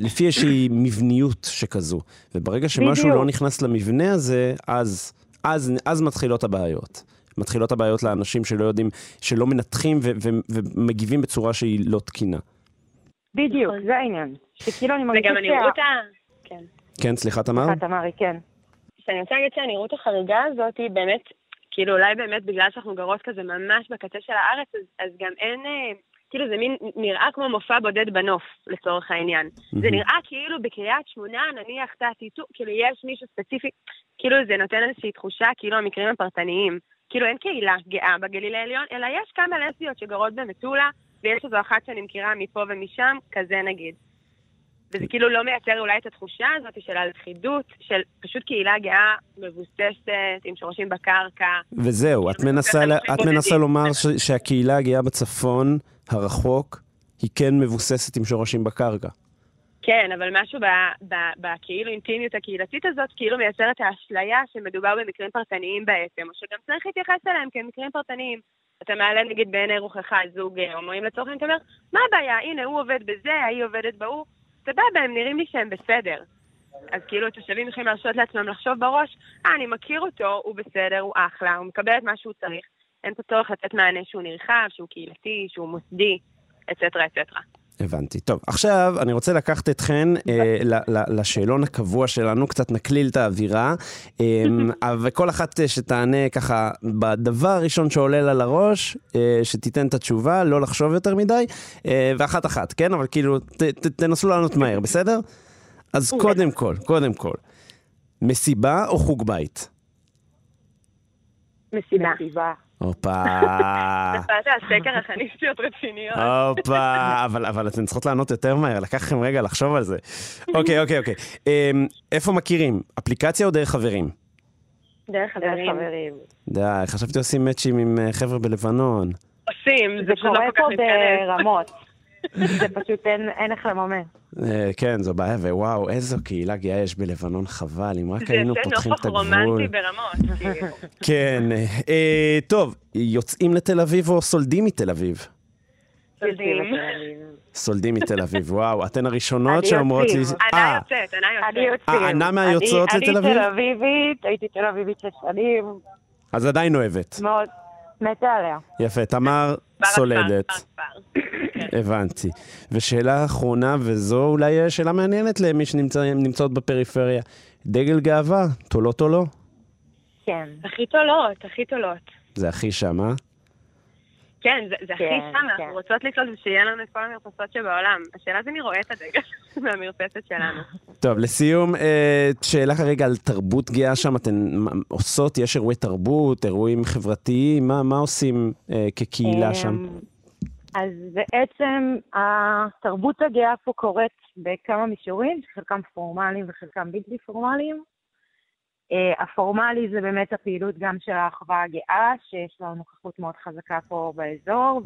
לפי איזושהי מבניות שכזו. וברגע שמשהו בדיוק. לא נכנס למבנה הזה, אז, אז, אז מתחילות הבעיות. מתחילות הבעיות לאנשים שלא יודעים, שלא מנתחים ו- ו- ומגיבים בצורה שהיא לא תקינה. בדיוק, זה העניין. שכאילו אני מרגישה... וגם הנראות ה... כן. סליחה, תמר? סליחה, תמרי, כן. שאני רוצה להגיד שהנראות החריגה הזאת היא באמת, כאילו אולי באמת בגלל שאנחנו גרות כזה ממש בקצה של הארץ, אז, אז גם אין, אה, כאילו זה מין, נראה כמו מופע בודד בנוף, לצורך העניין. Mm-hmm. זה נראה כאילו בקריית שמונה, נניח תעתיתו, כאילו יש מישהו ספציפי, כאילו זה נותן איזושהי תחושה, כאילו המקרים הם פרטניים. כאילו אין קהילה גאה בגליל העליון, אלא יש כמה לסביות שגרות במטולה, ויש איזו אחת שאני מכירה מפה ומשם, כזה נגיד. וזה כאילו לא מייצר אולי את התחושה הזאת של הלכידות, של פשוט קהילה גאה מבוססת, עם שורשים בקרקע. וזהו, את מנסה, את מנסה לומר ש, שהקהילה הגאה בצפון, הרחוק, היא כן מבוססת עם שורשים בקרקע. כן, אבל משהו בכאילו אינטימיות הקהילתית הזאת, כאילו מייצר את האשליה שמדובר במקרים פרטניים בעצם, או שגם צריך להתייחס אליהם כמקרים פרטניים. אתה מעלה נגיד בעיני רוחך זוג הומואים לצורך העניין, אתה אומר, מה הבעיה? הנה, הוא עובד בזה, ההיא עובדת בהוא, סבבה, הם נראים לי שהם בסדר. אז כאילו התושבים יכולים להרשות לעצמם לחשוב בראש, אה, אני מכיר אותו, הוא בסדר, הוא אחלה, הוא מקבל את מה שהוא צריך. אין פה צורך לתת מענה שהוא נרחב, שהוא קהילתי, שהוא מוסדי, אצטרה אצטרה. הבנתי. טוב, עכשיו אני רוצה לקחת אתכן אה, לשאלון הקבוע שלנו, קצת נקליל את האווירה, אה, וכל אחת שתענה ככה בדבר הראשון שעולה לה לראש, אה, שתיתן את התשובה, לא לחשוב יותר מדי, אה, ואחת אחת, כן? אבל כאילו, ת, ת, תנסו לענות מהר, בסדר? אז קודם כל, קודם כל, מסיבה או חוג בית? מסיבה. הופה. נפלת על סקר הכניסטיות רציניות. הופה, אבל אתן צריכות לענות יותר מהר, לקח לכם רגע לחשוב על זה. אוקיי, אוקיי, אוקיי. אמ, איפה מכירים? אפליקציה או דרך חברים? דרך חברים. די, חשבתי עושים מאצ'ים עם אה, חבר'ה בלבנון. עושים, זה פשוט לא כל כך מתכנס. זה קורה פה ברמות. זה פשוט אין איך לממן. אה, כן, זו בעיה, ווואו, איזו קהילה גאה יש בלבנון, חבל, אם רק היינו פותחים את הגבול. זה יוצא נופח רומנטי ברמות. כאילו. כן, אה, טוב, יוצאים לתל אביב או סולדים מתל אביב? סולדים. סולדים מתל אביב, וואו, אתן הראשונות שאומרות לי... ענה יוצאת, ענה יוצאת. אני יוצאת. ענה מהיוצאות לתל אביב? אני תל אביבית, הייתי תל אביבית שש שנים. אז עדיין אוהבת. מאוד, מתה עליה. יפה, תמר סולדת. הבנתי. ושאלה אחרונה, וזו אולי שאלה מעניינת למי שנמצאות בפריפריה. דגל גאווה, תולות או לא? כן. הכי תולות, הכי תולות. זה הכי שם, אה? כן, זה, זה כן, הכי שם, כן. אנחנו רוצות לקלוט ושיהיה לנו את כל המרפסות שבעולם. השאלה זה מי רואה את הדגל מהמרפסת שלנו. טוב, לסיום, אה, שאלה כרגע על תרבות גאה שם. אתן עושות, יש אירועי תרבות, אירועים חברתיים, מה, מה עושים אה, כקהילה שם? אמ, אז בעצם התרבות הגאה פה קורית בכמה מישורים, שחלקם פורמליים וחלקם בלתי פורמליים. Uh, הפורמלי זה באמת הפעילות גם של האחווה הגאה, שיש לה נוכחות מאוד חזקה פה באזור.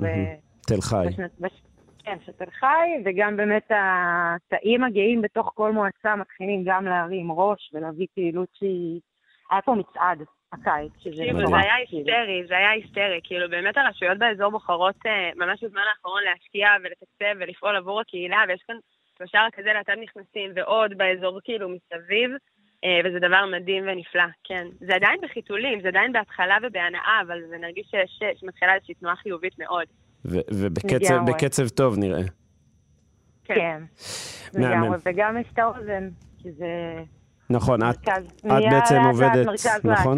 תל חי. בש... כן, של תל חי, וגם באמת התאים הגאים בתוך כל מועצה מתחילים גם להרים ראש ולהביא פעילות שהיא... היה פה מצעד הקיץ, שזה כאילו, זה היה היסטרי, זה היה היסטרי. כאילו, באמת הרשויות באזור בוחרות אה, ממש בזמן האחרון להשקיע ולתקצב ולפעול עבור הקהילה, ויש כאן שלושה רכזי להט"ב נכנסים ועוד באזור כאילו מסביב, וזה דבר מדהים ונפלא, כן. זה עדיין בחיתולים, זה עדיין בהתחלה ובהנאה, אבל זה נרגיש שמתחילה איזושהי תנועה חיובית מאוד. ובקצב טוב נראה. כן, כן. לגמרי, וגם יש את האוזן, שזה... נכון, את, את בעצם עובדת, נכון?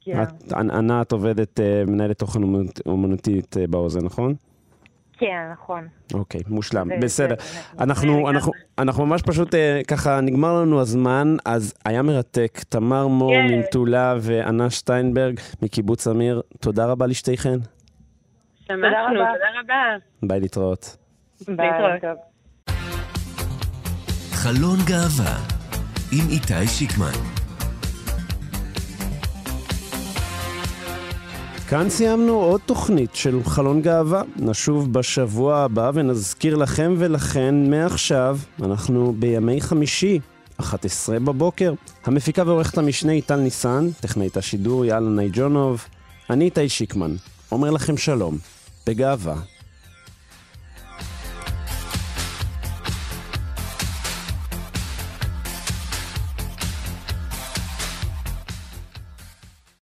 כן. את, ענת עובדת, אה, מנהלת תוכן אומנותית אה, באוזן, נכון? כן, נכון. אוקיי, מושלם, בסדר. אנחנו, אנחנו, אנחנו ממש פשוט, אה, ככה, נגמר לנו הזמן, אז היה מרתק. תמר מור כן. ממטולה וענה שטיינברג מקיבוץ אמיר, תודה רבה לשתיכן. שמחנו, תודה רבה. ביי להתראות. ביי. להתראות. חלון גאווה עם איתי שיקמן. כאן סיימנו עוד תוכנית של חלון גאווה. נשוב בשבוע הבא ונזכיר לכם ולכן מעכשיו, אנחנו בימי חמישי, 11 בבוקר. המפיקה ועורכת המשנה היא טל ניסן, טכנאית השידור יאללה נייג'ונוב. אני איתי שיקמן, אומר לכם שלום, בגאווה.